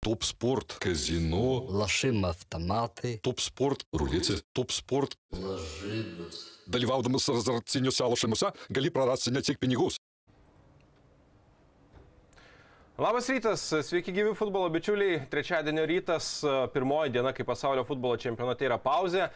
Топ-спорт, казино, лашим автомати, топ-спорт, рулица, топ-спорт. Лажидус. Dalyvaudamas azarciniuose lošimuose gali prarasti ne tik pinigus, Labas rytas, sveiki gyvi futbolo bičiuliai. Trečiadienio rytas, pirmoji diena, kai pasaulio futbolo čempionate yra pauzė.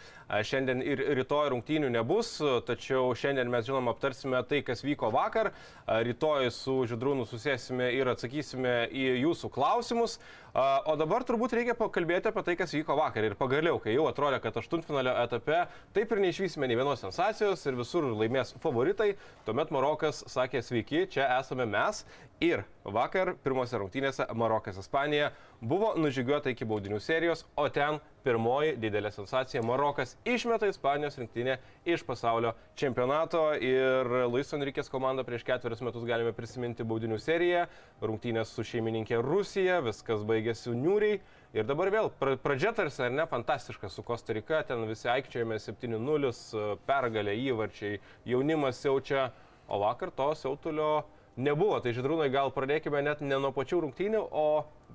Šiandien ir rytoj rungtynių nebus, tačiau šiandien mes žinom aptarsime tai, kas vyko vakar. Rytoj su Židrūnu susėsime ir atsakysime į jūsų klausimus. O dabar turbūt reikia pakalbėti apie tai, kas vyko vakar. Ir pagaliau, kai jau atrodė, kad aštuntfinalio etape taip ir neišvysime nei vienos sensacijos ir visur laimės favoritai, tuomet Marokas sakė sveiki, čia esame mes. Ir vakar pirmose rungtynėse Marokas Ispanija buvo nužygiuota iki baudinių serijos, o ten pirmoji didelė sensacija - Marokas išmeta Ispanijos rinktinę iš pasaulio čempionato. Ir Luis Enriquės komanda prieš ketverius metus galime prisiminti baudinių seriją, rungtynės su šeimininkė Rusija, viskas baigėsi niūriai. Ir dabar vėl pra- pradžia tarsi, ar ne, fantastiška su Kostarika, ten visi aikčiojame 7-0, pergalė įvarčiai, jaunimas siaučia, o vakar to siautulio nebuvo. Tai žydrūnai gal pradėkime net ne nuo pačių rungtynių, o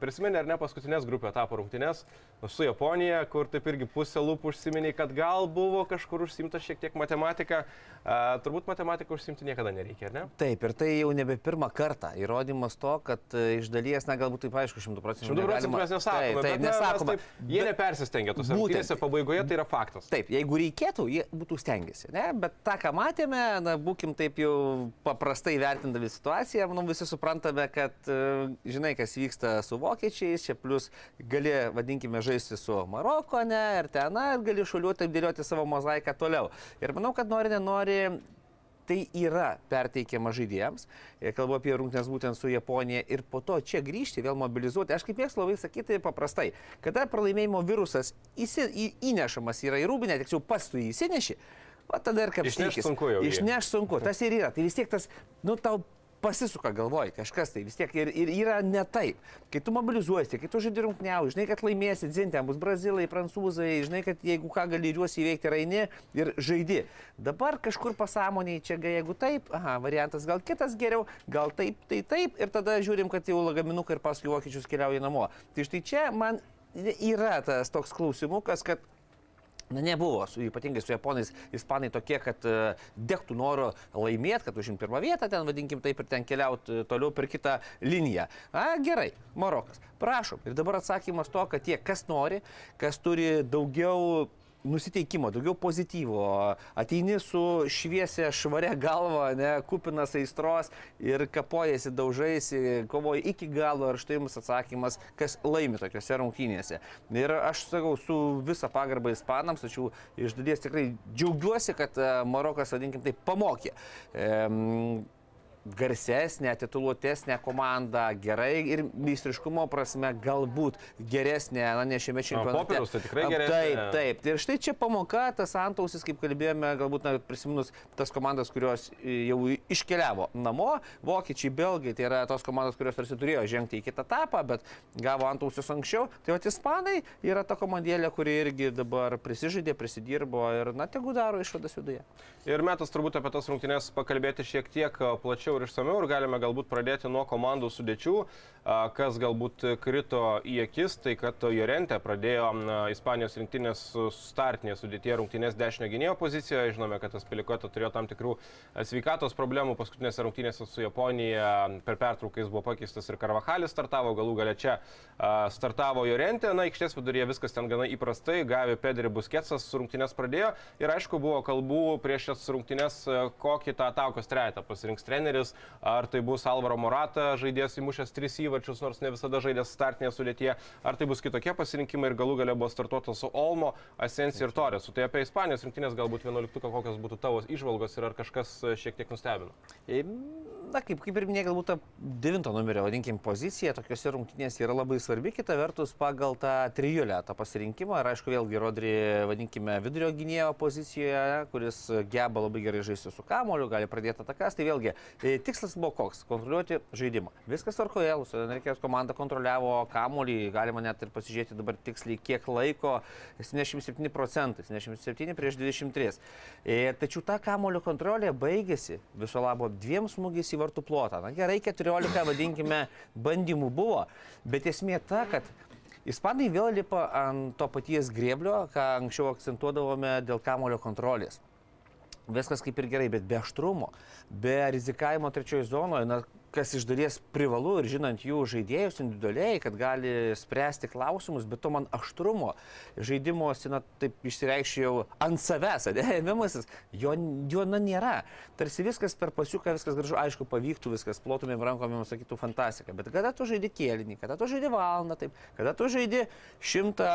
prisimeni ar ne paskutinės grupio etapo rungtynės su Japonija, kur taip irgi pusė lūpų užsiminiai, kad gal buvo kažkur užsimta šiek tiek matematika. A, turbūt matematiką užsimti niekada nereikia, ar ne? Taip, ir tai jau nebe pirmą kartą. Įrodymas to, kad e, iš dalies, na galbūt taip aišku, šimtų procentų. Šimtų procentų mes nesakome, Taip, taip bet, na, mes. Taip, jie nepersistengia Būtent. rungtynėse, pabaigoje tai yra faktas. Taip, jeigu reikėtų, jie būtų stengiasi, ne? Bet tą, ką matėme, na, būkim taip jau paprastai vertindami situaciją, manau, visi suprantame, kad, e, žinai, kas vyksta su vokiečiais, čia plus gali, vadinkime, žaisti su Maroko, ne, ir ten, na, ir gali šuliuoti, taip dėlioti savo mozaiką toliau. Ir manau, kad nori, nenori, tai yra perteikiama žaidėjams. Ir kalbu apie rungtynes būtent su Japonija ir po to čia grįžti, vėl mobilizuoti. Aš kaip mėgstu labai sakyti paprastai, kada pralaimėjimo virusas įsi, į, įnešamas yra į rūbinę, tiksliau pas tu jį įsineši, o tada ir kaip Išnešt sunku jau. Išneš sunku, tas ir yra. Tai vis tiek tas, nu tau pasisuka galvoj kažkas tai vis tiek ir, ir yra ne taip. Kai tu mobilizuosi, kai tu žaidži rungtniau, žinai, kad laimėsi, dzintė, bus brazilai, prancūzai, žinai, kad jeigu ką gali juos įveikti, raini ir žaidi. Dabar kažkur pasąmoniai čia, jeigu taip, aha, variantas gal kitas geriau, gal taip, tai taip, ir tada žiūrim, kad jau lagaminukai ir paskui vokiečius keliauja namo. Tai štai čia man yra tas toks klausimukas, kad Na nebuvo, su, ypatingai su japonais, ispanai tokie, kad uh, degtų noro laimėti, kad užimti pirmą vietą, ten vadinkim taip ir ten keliauti uh, toliau per kitą liniją. Na gerai, Marokas, prašom. Ir dabar atsakymas to, kad tie, kas nori, kas turi daugiau nusiteikimo, daugiau pozityvo, ateini su šviesia, švaria galva, ne, kupinas aistros ir kapojasi, daužaisi, kovoji iki galo ir štai jums atsakymas, kas laimi tokiuose rungtynėse. Ir aš sakau su visa pagarba ispanams, tačiau iš dalies tikrai džiaugiuosi, kad e, Marokas, vadinkim taip, pamokė. Ehm, garsesnė, tituluotesnė komanda, gerai ir meistriškumo prasme galbūt geresnė, na ne šiame čempionate. popieriaus tai tikrai geresnė. Taip, taip. Ir štai čia pamoka, tas antausis, kaip kalbėjome, galbūt na, prisiminus tas komandas, kurios e, jau iškeliavo namo, vokiečiai, belgai, tai yra tos komandos, kurios tarsi turėjo žengti į kitą etapą, bet gavo antausius anksčiau. Tai va, ispanai yra ta komandėlė, kuri irgi dabar prisižaidė, prisidirbo ir, na, tegu daro išvadas viduje. Ir metas turbūt apie tas rungtynės pakalbėti šiek tiek a, plačiau ir išsameu ir galime galbūt pradėti nuo komandų sudėčių, kas galbūt krito į akis, tai kad Jorente pradėjo Ispanijos rinktinės startinėje sudėtyje rungtynės dešinio gynėjo pozicijoje. Žinome, kad tas Pilikota turėjo tam tikrų sveikatos problemų paskutinėse rungtynėse su Japonija. Per pertrauką jis buvo pakeistas ir Karvahalis startavo, galų gale čia startavo Jorente. Na, aikštės viduryje viskas ten gana įprastai, gavė Pedri Busketsas rungtynės pradėjo ir aišku buvo kalbų prieš šias rungtynės, a, kokį tą atakos trejetą pasirinks treneris, ar tai bus Alvaro Morata, žaidėjas įmušęs tris įvarčius, nors ne visada žaidėjas startinėje sudėtyje, ar tai bus kitokie pasirinkimai ir galų gale buvo startuotas su Olmo, Asensi ir Torresu. Tai apie Ispanijos rinktinės galbūt 11, kokios būtų tavo išvalgos ir ar kažkas a, šiek tiek nustebino. E, Na, kaip, kaip ir minėjai, galbūt ta devinto numerio, vadinkim, pozicija tokiuose rungtynėse yra labai svarbi, kita vertus, pagal tą trijulę, tą pasirinkimą, ir aišku, vėlgi Rodri, vadinkime, vidurio gynėjo pozicijoje, kuris geba labai gerai žaisti su kamoliu, gali pradėti atakas, tai vėlgi e, tikslas buvo koks - kontroliuoti žaidimą. Viskas tvarkoje, Lusanarikės komanda kontroliavo kamolį, galima net ir pasižiūrėti dabar tiksliai, kiek laiko, 77 procentai, 77 prieš 23. E, tačiau ta kamolio kontrolė baigėsi viso labo dviem smūgiais į vartų plotą. Na gerai, 14, vadinkime, bandymų buvo, bet esmė ta, kad Ispanai vėl lipa ant to paties grėblio, ką anksčiau akcentuodavome dėl kamulio kontrolės viskas kaip ir gerai, bet be aštrumo, be rizikavimo trečiojo zonoje, na, kas iš dalies privalu ir žinant jų žaidėjus individualiai, kad gali spręsti klausimus, bet to man aštrumo žaidimuose, na, taip išsireikščiau ant savęs, ėmimasis, jo, jo na, nėra. Tarsi viskas per pasiuką, viskas gražu, aišku, pavyktų, viskas plotumėm rankomėm, sakytų fantastika, bet kada tu žaidži kėlinį, kada tu žaidži valandą, taip, kada tu žaidži šimtą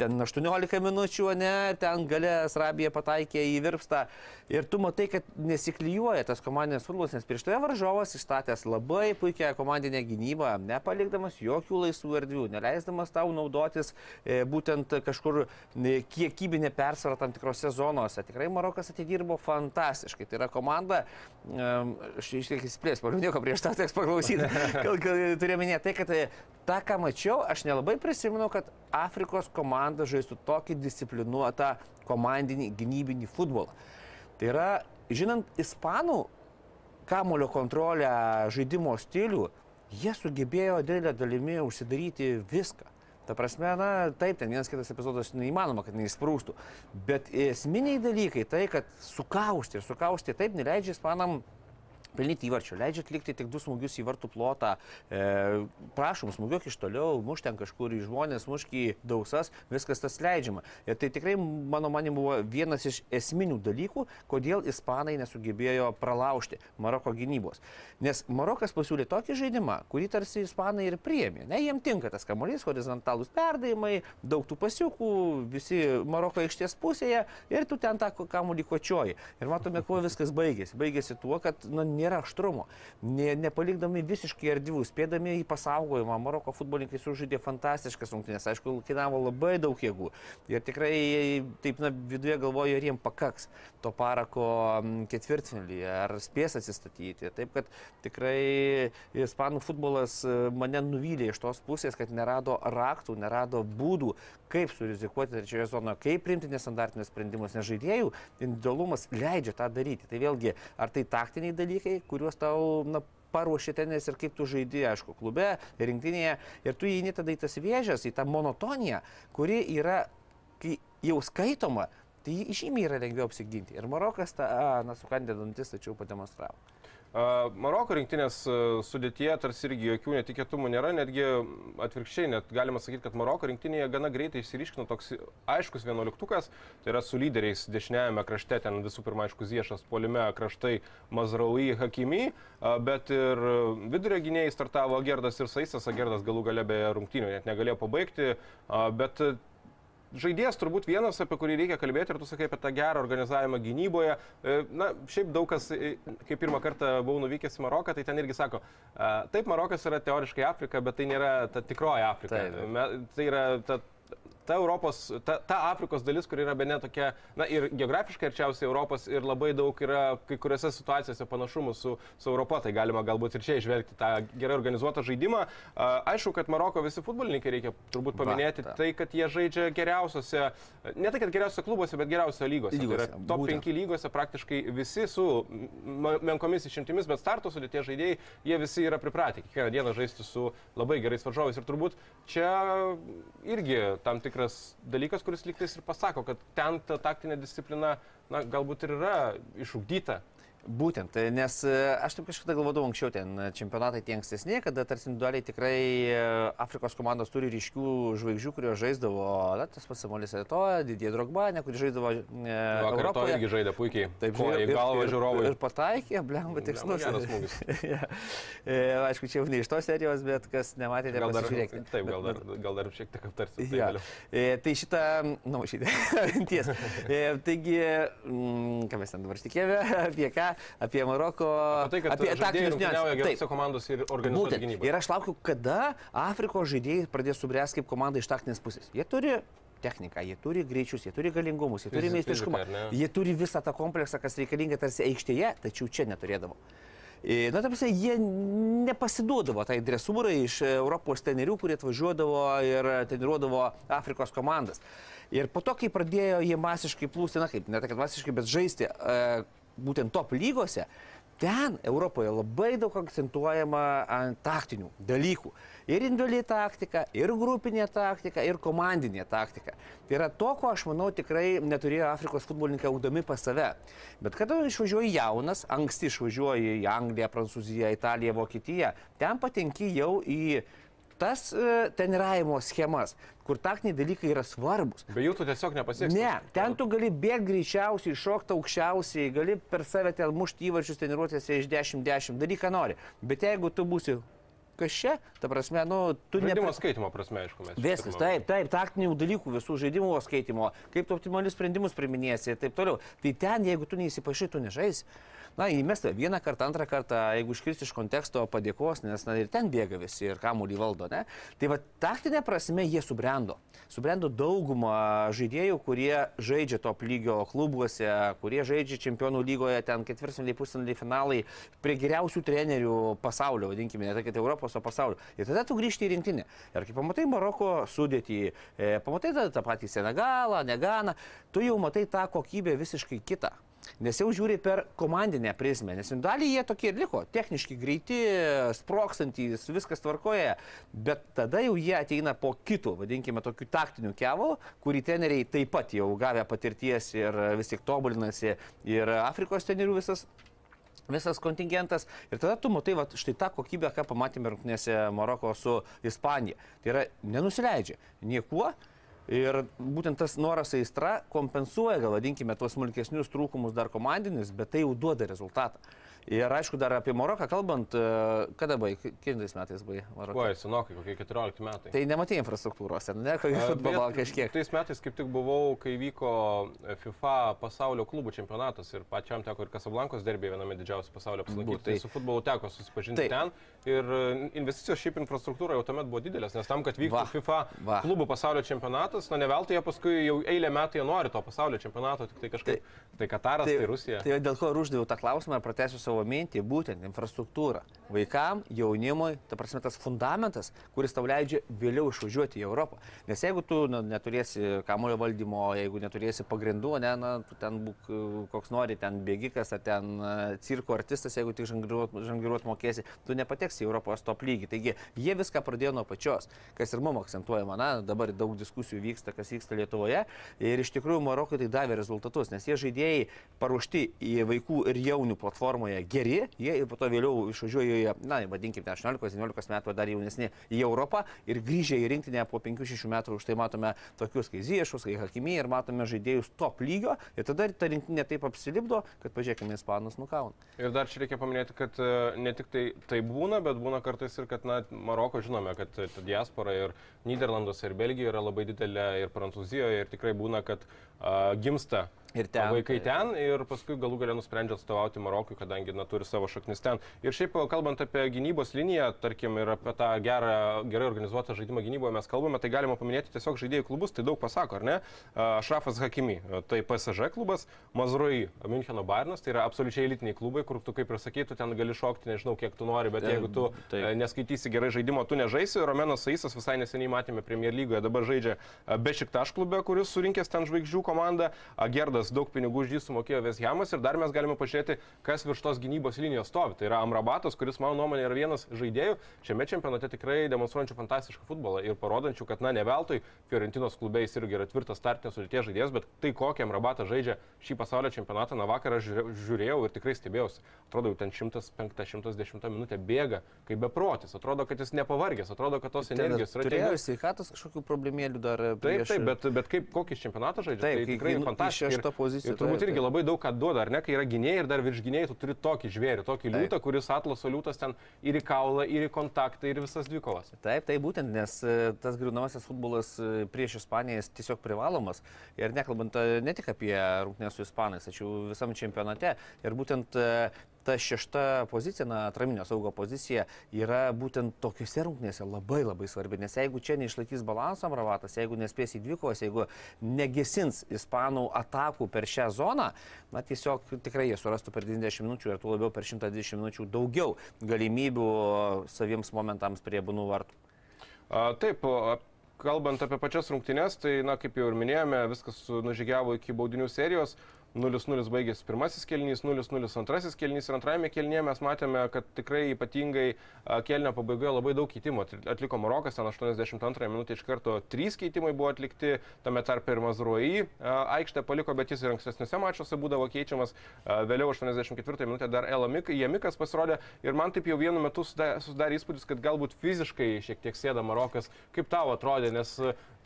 ten 18 minučių, ne, ten galės Rabija pataikė į virpstą ir tu matai, kad nesiklyjuoja tas komandinės futbolas, nes prieš tai varžovas išstatęs labai puikią komandinę gynybą, nepalikdamas jokių laisvų erdvių, neleisdamas tau naudotis e, būtent kažkur e, kiekybinė persvara tam tikrose zonose. Tikrai Marokas atidirbo fantastiškai. Tai yra komanda, e, aš iš tiek įsiplės, nieko prieš tą teks paklausyti. Turėjau minėti tai, kad e, tą, ką mačiau, aš nelabai prisimenu, kad Afrikos komanda žaistų tokį disciplinuotą komandinį gynybinį futbolą. Tai yra, žinant ispanų kamulio kontrolę, žaidimo stilių, jie sugebėjo didelę dalimi užsidaryti viską. Ta prasme, na, taip, ten vienas kitas epizodas neįmanoma, kad neįsprūstų. Bet esminiai dalykai, tai, kad sukausti ir sukausti taip neleidžia ispanam pelnyti įvarčio, leidžia atlikti tik du smūgius į vartų plotą, e, prašom, smūgiuok iš toliau, muš ten kažkur į žmonės, mušk į dausas, viskas tas leidžiama. Ir tai tikrai, mano manim, buvo vienas iš esminių dalykų, kodėl ispanai nesugebėjo pralaužti Maroko gynybos. Nes Marokas pasiūlė tokį žaidimą, kurį tarsi ispanai ir priėmė. Ne, jiem tinka tas kamuolys, horizontalūs perdavimai, daug tų pasiūkų, visi Maroko aikštės pusėje ir tu ten tą kamuolį kočioji. Ir matome, kuo viskas baigėsi. Baigėsi tuo, kad nu, nėra aštrumo, ne, nepalikdami visiškai erdvių, spėdami į pasaugojimą. Maroko futbolininkai sužaidė fantastiškas rungtynės, aišku, kainavo labai daug jėgų. Ir tikrai, taip, na, viduje galvoju, ar jiems pakaks to parako ketvirtfinalį, ar spės atsistatyti. Taip, kad tikrai ispanų futbolas e, mane nuvylė iš tos pusės, kad nerado raktų, nerado būdų, kaip surizikuoti trečioje zonoje, kaip priimti nesandartinius sprendimus, nes žaidėjų individualumas leidžia tą daryti. Tai vėlgi, ar tai taktiniai dalykai, kuriuos tau na, paruošė tenis ir kaip tu žaidži, aišku, klube, rinktinėje. Ir tu įeini tada į tas vėžės, į tą monotoniją, kuri yra, jau skaitoma, tai žymiai yra lengviau apsiginti. Ir Marokas tą, na, sukandė dantis, tačiau pademonstravo. Maroko rinktinės sudėtyje tarsi irgi jokių netikėtumų nėra, netgi atvirkščiai, net galima sakyti, kad Maroko rinktinėje gana greitai išsiriškino toks aiškus vienuoliktukas, tai yra su lyderiais dešiniajame krašte, ten visų pirma aiškus Ziešas, polime kraštai Mazraui, Hakimi, bet ir vidurio gynėjai startavo Gerdas ir Saisas, Gerdas galų gale be rungtynių net negalėjo pabaigti, bet žaidėjas turbūt vienas, apie kurį reikia kalbėti ir tu sakai apie tą gerą organizavimą gynyboje. E, na, šiaip daug kas, e, kai pirmą kartą buvau nuvykęs į Maroką, tai ten irgi sako, taip, Marokas yra teoriškai Afrika, bet tai nėra ta tikroji Afrika. Taip. Tai yra ta ta Europos, ta, ta Afrikos dalis, kur yra be ne tokia, na ir geografiškai arčiausiai Europos ir labai daug yra kai kuriuose situacijose panašumų su, su Europa, tai galima galbūt ir čia išvelgti tą gerai organizuotą žaidimą. Aišku, kad Maroko visi futbolininkai reikia turbūt paminėti Va, tai, kad jie žaidžia geriausiose, ne tai, kad geriausiose klubuose, bet geriausiose lygose. lygose tai top būtent. 5 lygose praktiškai visi su menkomis išimtimis, bet starto sudėtie žaidėjai, jie visi yra pripratę kiekvieną dieną žaisti su labai gerais varžovais ir turbūt čia irgi tam tikras tikras dalykas, kuris lygtais ir pasako, kad ten ta taktinė disciplina, na, galbūt ir yra išugdyta. Būtent, nes e, aš taip kažkada galvodavau anksčiau, ten čempionatai tie ankstesni, kada tarsi individualiai tikrai e, Afrikos komandos turi ryškių žvaigždžių, kurio žaisdavo, na, tas pats Samuelis Eto, Didie Drogba, ne, kuris žaisdavo e, Europoje. irgi žaidė puikiai. Taip, žaidė į galvą žiūrovui. Ir, ir pataikė, blemba tikslus. Ja. e, aišku, čia jau ne iš tos serijos, bet kas nematėte, gal dar, žiūrėkite. Taip, gal dar, gal dar šiek tiek aptarsime. Tai, ja. e, tai šitą, na, nu, šitą, ties. E, taigi, mm, ką mes ten dabar tikėjome, apie ką? Apie Maroko. Apie tai, apie taktinius niuansus. Komandos ir organizuota gynyba. Ir aš laukiu, kada Afrikos žaidėjai pradės subręs kaip komanda iš taktinės pusės. Jie turi techniką, jie turi greičius, jie turi galingumus, jie turi meistriškumą. Jie turi visą tą kompleksą, kas reikalinga tarsi aikštėje, tačiau čia neturėdavo. E, na, tam prasme, jie nepasiduodavo tai dresūrai iš Europos trenerių, kurie atvažiuodavo ir treniruodavo Afrikos komandas. Ir po to, kai pradėjo jie masiškai plūsti, na kaip, ne tai, kad masiškai, bet žaisti, e, būtent top lygose, Ten Europoje labai daug akcentuojama ant taktinių dalykų. Ir individuali taktika, ir grupinė taktika, ir komandinė taktika. Tai yra to, ko aš manau tikrai neturėjo Afrikos futbolininkai augdami pas save. Bet kada išvažiuoji jaunas, anksti išvažiuoji į Angliją, Prancūziją, Italiją, Vokietiją, ten patenki jau į tas e, treniravimo schemas, kur taktiniai dalykai yra svarbus. Be jų tu tiesiog nepasieksi. Ne, ten tu gali bėgti greičiausiai, šokti aukščiausiai, gali per save ten mušti įvarčius treniruotėse iš 10-10, daryk ką nori. Bet jeigu tu būsi kas čia, ta prasme, nu, tu ne... Žaidimo skaitimo prasme, aišku, mes. Viskas, taip, taip, taktinių dalykų, visų žaidimų skaitimo, kaip tu optimalius sprendimus priminėsi ir taip toliau. Tai ten, jeigu tu neįsipašai, tu nežaisi. Na, įmesta vieną kartą, antrą kartą, jeigu iškristi iš konteksto padėkos, nes na, ir ten bėga visi ir kamuolį valdo, ne? Tai va, taktinė prasme jie subrendo. Subrendo daugumą žaidėjų, kurie žaidžia top lygio klubuose, kurie žaidžia čempionų lygoje, ten ketvirtfinaliai, pusfinaliai, finalai, prie geriausių trenerių pasaulio, vadinkime, ne tai, kad Europos, o pasaulio. Ir tada tu grįžti į rinktinę. Ir kai pamatai Maroko sudėtį, e, pamatai tada tą patį Senegalą, Neganą, tu jau matai tą kokybę visiškai kitą. Nes jau žiūri per komandinę prizmę, nes individualiai jie tokie ir liko, techniški greiti, sprokstantys, viskas tvarkoja, bet tada jau jie ateina po kitų, vadinkime, tokių taktinių kevalų, kurį treneriai taip pat jau gavę patirties ir vis tik tobulinasi ir Afrikos trenerių visas visas kontingentas. Ir tada tu matai, va, štai tą kokybę, ką pamatėme rungtynėse Maroko su Ispanija. Tai yra nenusileidžia niekuo. Ir būtent tas noras aistra kompensuoja, gal vadinkime, tuos smulkesnius trūkumus dar komandinis, bet tai jau duoda rezultatą. Ir aišku, dar apie Maroką kalbant, e, kada baigai, kiekvienais metais baigai Maroką. Oi, senokai, kokie 14 metai. Tai nematė infrastruktūros, ar ne, kokio futbolo Bet kažkiek. Tais metais kaip tik buvau, kai vyko FIFA pasaulio klubų čempionatas ir pačiam teko ir Kasablankos derbė viename didžiausių pasaulio apsilankyti. Tai tai- su futbolu teko susipažinti Taip. ten. Ir e, investicijos šiaip infrastruktūra jau tuomet buvo didelės, nes tam, kad vyktų Va, FIFA va. klubų pasaulio čempionatas, na ne veltui jie paskui jau eilę metų jie nori to pasaulio čempionato, tik tai kažkaip. Tai Kataras, tai, tai Rusija. Tai dėl ko ir uždaviau tą klausimą ir pratęsiu savo mintį, būtent infrastruktūra. Vaikam, jaunimui, ta prasme tas fundamentas, kuris tau leidžia vėliau išvažiuoti į Europą. Nes jeigu tu na, neturėsi kamulio valdymo, jeigu neturėsi pagrindų, ne, na, tu ten būk koks nori, ten bėgikas ar ten e, cirko artistas, jeigu tik žangiruot, žangiruot mokėsi, tu nepateksi į Europos top lygį. Taigi jie viską pradėjo nuo pačios, kas ir mums akcentuojama. Na, dabar daug diskusijų vyksta, kas vyksta Lietuvoje. Ir iš tikrųjų Marokui tai davė rezultatus, nes jie žaidėjai paruošti į vaikų ir jaunių platformoje geri, jie po to vėliau išvažiuoja, na, vadinkime, 18-19 metų ar dar jaunesni į Europą ir grįžę į rinktinę po 5-6 metų už tai matome tokius kaip Ziešus, kaip Hakimi ir matome žaidėjus top lygio ir tada ta rinktinė taip apsilipdo, kad pažiūrėkime, Ispanus nukauna. Ir dar čia reikia paminėti, kad e, ne tik tai, tai būna, bet būna kartais ir, kad, na, Maroko žinome, kad e, ta diaspora ir Niderlanduose, ir Belgijoje yra labai didelė, ir Prancūzijoje, ir tikrai būna, kad a, gimsta Ir ten, vaikai tai- ten ir paskui galų galę nusprendžia atstovauti Marokui, kadangi na, turi savo šaknis ten. Ir šiaip kalbant apie gynybos liniją, tarkim, ir apie tą gerą, gerai organizuotą žaidimą gynyboje mes kalbame, tai galima paminėti tiesiog žaidėjų klubus, tai daug pasako, ar ne? Šrafas Hakimi, tai PSG klubas, Mazrui Müncheno Bayernas, tai yra absoliučiai elitiniai klubai, kur tu, kaip ir sakytų, ten gali šokti, nežinau, kiek tu nori, bet jeigu tu taip. e, neskaitysi gerai žaidimo, tu nežaisi. Romenas Saisas visai neseniai matėme Premier lygoje, dabar žaidžia e, Bešiktaš klube, kuris surinkęs ten žvaigždžių komandą. A, Gerdas daug pinigų už jį sumokėjo Veshemas ir dar mes galime pažiūrėti, kas virš tos gynybos linijos stovi. Tai yra Amrabatas, kuris mano nuomonė yra vienas žaidėjų šiame čempionate tikrai demonstruojančių fantastišką futbolą ir parodančių, kad na ne veltui Fiorentinos klube jis irgi yra tvirtas startinės sudėties žaidėjas, bet tai kokią Amrabatą žaidžia šį pasaulio čempionatą, na vakar aš žiūrė- žiūrėjau ir tikrai stebėjausi. Atrodo, jau ten 105-110 minutę bėga kaip beprotis. Atrodo, kad jis nepavargęs, atrodo, kad tos energijos yra Turėjo sveikatos kažkokių problemėlių dar. e, Taip, prieš- taip, bet, bet kaip kokį čempionatą žaidžia, Taip, tai tikrai fantastiška. Į šeštą poziciją, Ir turbūt taip, irgi taip. labai daug ką duoda, ar ne, kai yra gynėjai ir dar virš gynėjai tu turi tokį žvėrį, tokį Taip. liūtą, kuris atlaso liūtas ten ir į kaulą, ir į kontaktą, ir visas dvikovas. Taip, tai būtent, nes e, tas griunamasis futbolas e, prieš Ispaniją tiesiog privalomas. Ir nekalbant e, ne tik apie rungtynės su Ispanais, tačiau visam čempionate. Ir būtent ta šešta pozicija, na, atraminio saugo pozicija yra būtent tokiuose rungtynėse labai labai svarbi. Nes jeigu čia neišlaikys balansą Amravatas, jeigu nespės į dvikovas, jeigu negesins Ispanų atakų per šią zoną, na, tiesiog tikrai jie surastų per 90 minučių ir tuo labiau per 120 minučių daugiau galimybių saviems momentams prie bunų vartų. A, taip, kalbant apie pačias rungtynes, tai, na, kaip jau ir minėjome, viskas nužygiavo iki baudinių serijos. 0-0 baigėsi pirmasis kelnys, 0-0 antrasis kelnys ir antrajame kelnyje mes matėme, kad tikrai ypatingai kelnio pabaigoje labai daug keitimų Atli- atliko Marokas, ten 82 minutė iš karto 3 keitimai buvo atlikti, tame tarp ir Mazruoji aikštę paliko, bet jis ir ankstesniuose mačiuose būdavo keičiamas, vėliau 84 minutė dar Elamik, Jemikas pasirodė ir man taip jau vienu metu susidarė įspūdis, kad galbūt fiziškai šiek tiek sėda Marokas. Kaip tau atrodė, nes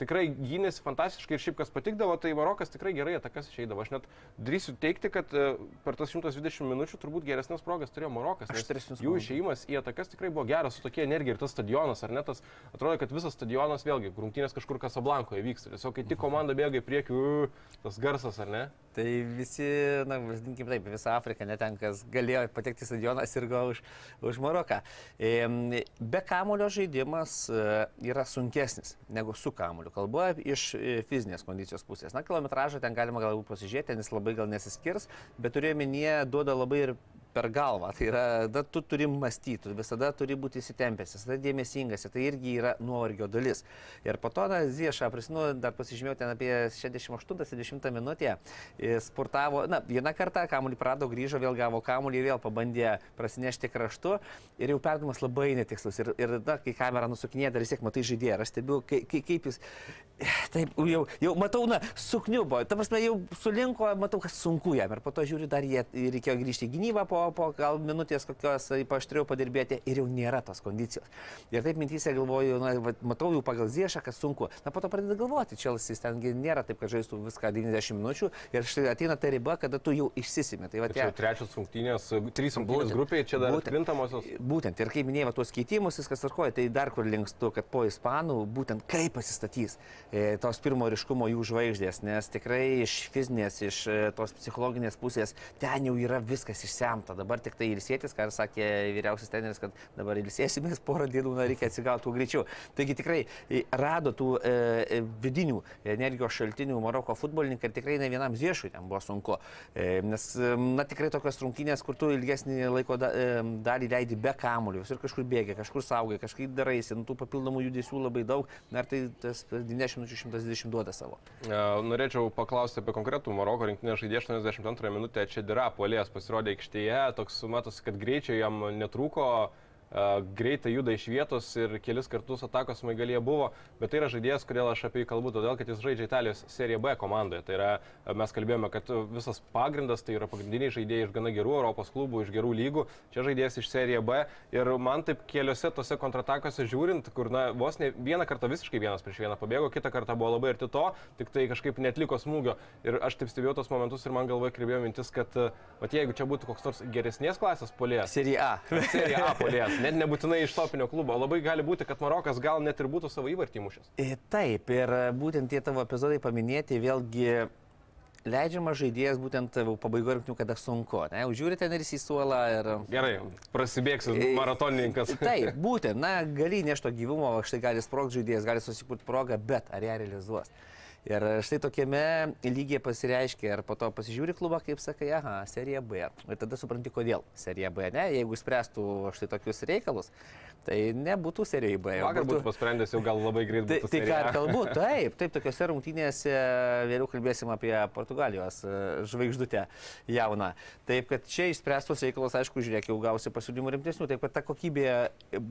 tikrai gynėsi fantastiškai ir šiaip kas patikdavo, tai Marokas tikrai gerai atakas išeidavo. Aš net drįsiu teikti, kad e, per tas 120 minučių turbūt geresnės progas turėjo Marokas. Jų išėjimas į atakas tikrai buvo geras su tokia energija ir tas stadionas, ar ne tas, atrodo, kad visas stadionas vėlgi, grumtynės kažkur Kasablankoje vyksta. Tiesiog kai tik komanda bėga į priekį, tas garsas, ar ne? Tai visi, na, vadinkim taip, visa Afrika, net ten, kas galėjo patekti į stadioną, sirgo už, už Maroką. Be kamulio žaidimas e, yra sunkesnis negu su kamuliu. Kalbu iš e, fizinės kondicijos pusės. Na, kilometražą ten galima galbūt pasižiūrėti, jis labai gal nesiskirs, bet turiu minėję, duoda labai ir per galvą. Tai yra, da, tu turi mąstyti, visada turi būti įsitempęs, visada dėmesingas. Tai irgi yra nuovargio dalis. Ir po to, na, Ziešą, prisimenu, dar pasižymėjau ten apie 68-70 minutę. e, Sportavo, na, vieną kartą kamuolį prado, grįžo, vėl gavo kamuolį, vėl pabandė prasinešti kraštu ir jau perdamas labai netikslus. Ir, ir na, kai kamera nusukinėja, dar vis tiek matai žaidėją. Aš stebiu, kaip, kaip jis, taip, jau, jau matau, na, sukniubo. Ta prasme, jau sulinko, matau, kad sunku jam. Ir po to žiūriu, dar jie reikėjo grįžti į gynybą po, po gal minutės kokios, ypač turėjau padirbėti ir jau nėra tos kondicijos. Ir taip mintysė galvoju, na, vat matau jau pagal Ziešą, kad sunku. Na, po to pradeda galvoti, Čelsis tengi nėra taip, kad žaistų viską 90 minučių ir štai ateina ta riba, kada tu jau išsisimi. Tai va, Čia jau trečias rungtynės, trys rungtynės Būtent. grupiai, čia dar Būtent. krintamosios. Būtent, ir kaip minėjau, tuos keitimus viskas tvarkoja, tai dar kur linkstu, kad po ispanų būtent kaip pasistatys e, tos pirmo ryškumo jų žvaigždės, nes tikrai iš fizinės, iš e, tos psichologinės pusės ten jau yra viskas išsemta. Dabar tik tai ilsėtis, ką ir sakė vyriausias treneris, kad dabar ilsėsimės porą dienų, na, reikia atsigauti kuo greičiau. Taigi tikrai e, rado tų e, e, vidinių energijos šaltinių Maroko futbolininkai ir tikrai ne vienam ziešui ten buvo sunku. E, nes, e, na, tikrai tokios rungtynės, kur tu ilgesnį laiko da, e, dalį leidi be kamuolių, visur kažkur bėgi, kažkur saugai, kažkaip daraisi, nu, tų papildomų judesių labai daug, na, ir tai tas 90 minučių 120 duoda savo. Norėčiau paklausti apie konkretų Maroko rinktinės žaidėją 82 minutę. Čia Dira polės pasirodė aikštėje, toks matosi, kad greičio jam netrūko. Greitai juda iš vietos ir kelis kartus atakos maigalyje buvo, bet tai yra žaidėjas, kodėl aš apie jį kalbu, todėl kad jis žaidžia Italijos Serie B komandoje. Tai yra, mes kalbėjome, kad visas pagrindas tai yra pagrindiniai žaidėjai iš gana gerų Europos klubų, iš gerų lygų. Čia žaidėjas iš Serie B ir man taip keliose tose kontratakose žiūrint, kur na, vos ne vieną kartą visiškai vienas prieš vieną pabėgo, kitą kartą buvo labai arti to, tik tai kažkaip netliko smūgio. Ir aš taip stebėjau tos momentus ir man galvoje kribėjo mintis, kad vat, jeigu čia būtų koks nors geresnės klasės polės, Serija A. Serija A polės, net nebūtinai iš topinio klubo, labai gali būti, kad Marokas gal net ir būtų savo įvartį mušęs. E, Taip, ir e, būtent tie tavo epizodai paminėti vėlgi leidžiamas žaidėjas būtent pabaigoje rungtynių, kada sunku. Ne, užžiūri ten ir į suolą ir... Gerai, prasibėgsiu maratonininkas. Taip, būtent, na, gali nešto gyvumo, štai gali sprogti žaidėjas, gali susikurti progą, bet ar ją realizuos? Ir štai tokiame lygiai pasireiškia ir po to pasižiūri klubą, kaip sakai, aha, serija B. Ir tada supranti, kodėl serija B, ne? Jeigu spręstų štai tokius reikalus, tai nebūtų serija B. Vakar būtų pasprendęs jau gal labai greit. Tai, tai ką kalbu, taip, taip, tokiuose rungtynėse vėliau kalbėsim apie Portugalijos e, žvaigždutę jauną. Taip, kad čia išspręstos reikalos, aišku, žiūrėk, jau gausi pasiūlymų rimtesnių, taip, kad ta kokybė,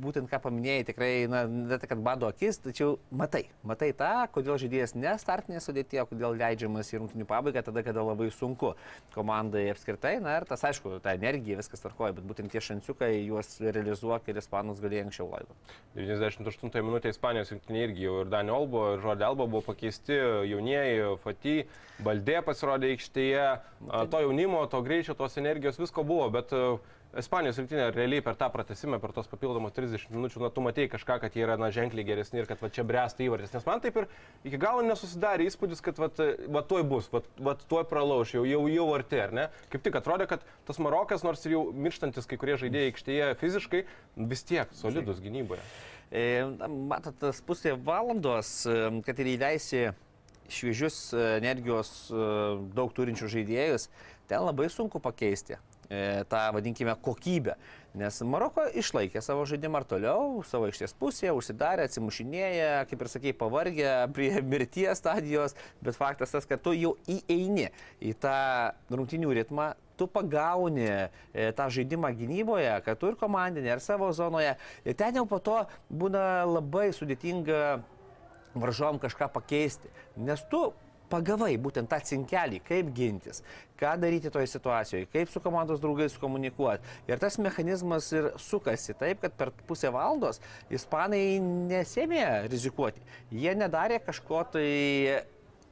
būtent ką paminėjai, tikrai, na, ne tai, kad bado akis, tačiau matai, matai tą, kodėl žaidėjas ne startinė sudėtė, kodėl leidžiamas į rungtynių pabaigą, tada, kada labai sunku komandai apskritai, na ir tas, aišku, ta energija, viskas tvarkoja, bet būtent tie šanciukai juos realizuok ir ispanus galėjo anksčiau laidoti. 98 minutė Ispanijos rinktinė irgi jau ir Dani Olbo, ir Žodė Alba buvo pakeisti, jaunieji, Fati, Baldė pasirodė aikštėje, a, to jaunimo, to greičio, tos energijos, visko buvo, bet a, Ispanijos rinktinė realiai per tą pratesimą, per tos papildomus 30 minučių, na, tu matei kažką, kad jie yra, na, ženkliai geresni ir kad va čia bręsta įvartis. Nes man taip ir iki galo nesusidarė įspūdis, kad va, va tuoj bus, va, va tuoj pralauš, jau, jau, jau arti, ar ne? Kaip tik atrodė, kad tas Marokas, nors ir jau mirštantis kai kurie žaidėjai aikštėje fiziškai, vis tiek solidus gynyboje. E, Matot, tas pusė valandos, e, kad ir įleisi šviežius e, energijos e, daug turinčių žaidėjus, ten labai sunku pakeisti tą, vadinkime, kokybę. Nes Maroko išlaikė savo žaidimą ir toliau, savo aikštės pusėje, užsidarė, atsimušinėja, kaip ir sakei, pavargę prie mirties stadijos, bet faktas tas, kad tu jau įeini į tą rungtinių ritmą, tu pagauni e, tą žaidimą gynyboje, kad tu ir komandinė, ir savo zonoje. Ir ten jau po to būna labai sudėtinga varžovom kažką pakeisti. Nes tu pagavai būtent tą cinkelį, kaip gintis, ką daryti toje situacijoje, kaip su komandos draugais komunikuoti. Ir tas mechanizmas ir sukasi taip, kad per pusę valandos ispanai nesėmė rizikuoti. Jie nedarė kažko tai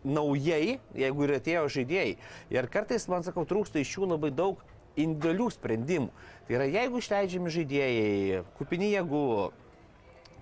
naujai, jeigu ir atėjo žaidėjai. Ir kartais, man sakau, trūksta iš jų labai daug individualių sprendimų. Tai yra, jeigu išleidžiami žaidėjai, kupini jėgų,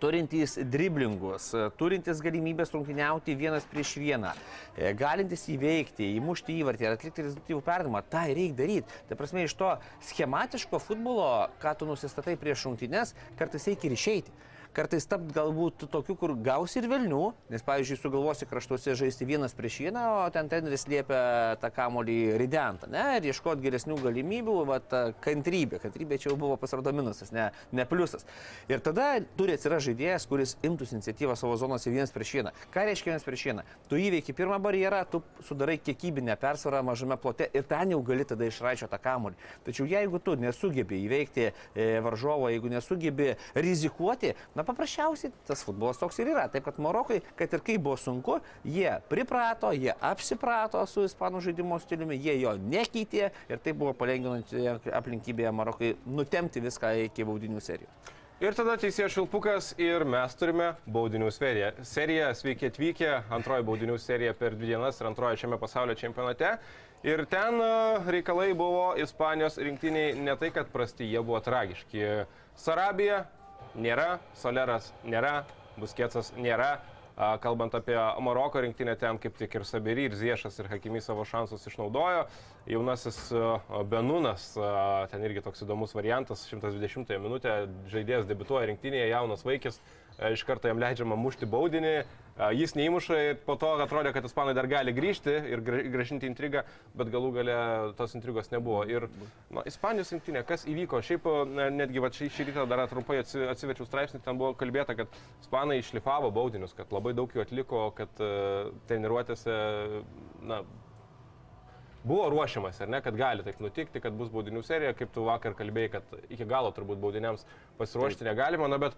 turintys driblingus, turintys galimybės rungtyniauti vienas prieš vieną, e, galintys įveikti, įmušti įvartį ir atlikti rezultatyvų perdavimą, tą reikia daryti. Tai prasme, iš to schematiško futbolo, ką tu nusistatai prieš rungtynes, kartais reikia ir išeiti kartais tapt galbūt tokiu, kur gausi ir vilnių, nes, pavyzdžiui, sugalvosi kraštuose žaisti vienas prieš vieną, o ten treneris liepia tą kamolį ridentą, ne, ir ieškoti geresnių galimybių, va, kantrybė, kantrybė čia jau buvo pasirodo minusas, ne, ne pliusas. Ir tada turi atsirasti žaidėjas, kuris imtųsi iniciatyvą savo zonose vienas prieš vieną. Ką reiškia vienas prieš vieną? Tu įveiki pirmą barjerą, tu sudarai kiekybinę persvarą mažame plote ir ten jau gali tada išraičio tą kamolį. Tačiau jeigu tu nesugebi įveikti e, varžovo, jeigu nesugebi rizikuoti, Na paprasčiausiai tas futbolas toks ir yra. Taip kad Marokui, kad ir kaip buvo sunku, jie priprato, jie apsiprato su ispanų žaidimo stiliumi, jie jo nekeitė ir tai buvo palengvinanti aplinkybė Marokui nutemti viską iki baudinių serijų. Ir tada teisėjas Šilpukas ir mes turime baudinių seriją. Serija sveiki atvykę, antroji baudinių serija per dvi dienas ir antroji šiame pasaulio čempionate. Ir ten e, reikalai buvo Ispanijos rinktiniai ne tai, kad prasti, jie buvo tragiški. Sarabija nėra, Soleras nėra, Busketsas nėra. Kalbant apie Maroko rinktinę, ten kaip tik ir Sabiri, ir Ziešas, ir Hakimi savo šansus išnaudojo. Jaunasis Benunas, ten irgi toks įdomus variantas, 120 minutę žaidėjas debituoja rinktinėje, jaunas vaikis, iš karto jam leidžiama mušti baudinį, jis neįmuša ir po to atrodė, kad ispanai dar gali grįžti ir gražinti intrigą, bet galų gale tos intrigos nebuvo. Ir nu, Ispanijos rinktinė, kas įvyko, šiaip netgi va, šį, šį rytą dar trumpai atsiverčiau straipsnį, ten buvo kalbėta, kad ispanai išlifavo baudinius, kad labai daug jų atliko, kad uh, treniruotėse, na, buvo ruošiamas, ar ne, kad gali taip nutikti, kad bus baudinių serija, kaip tu vakar kalbėjai, kad iki galo turbūt baudiniams pasiruošti negalima, na, bet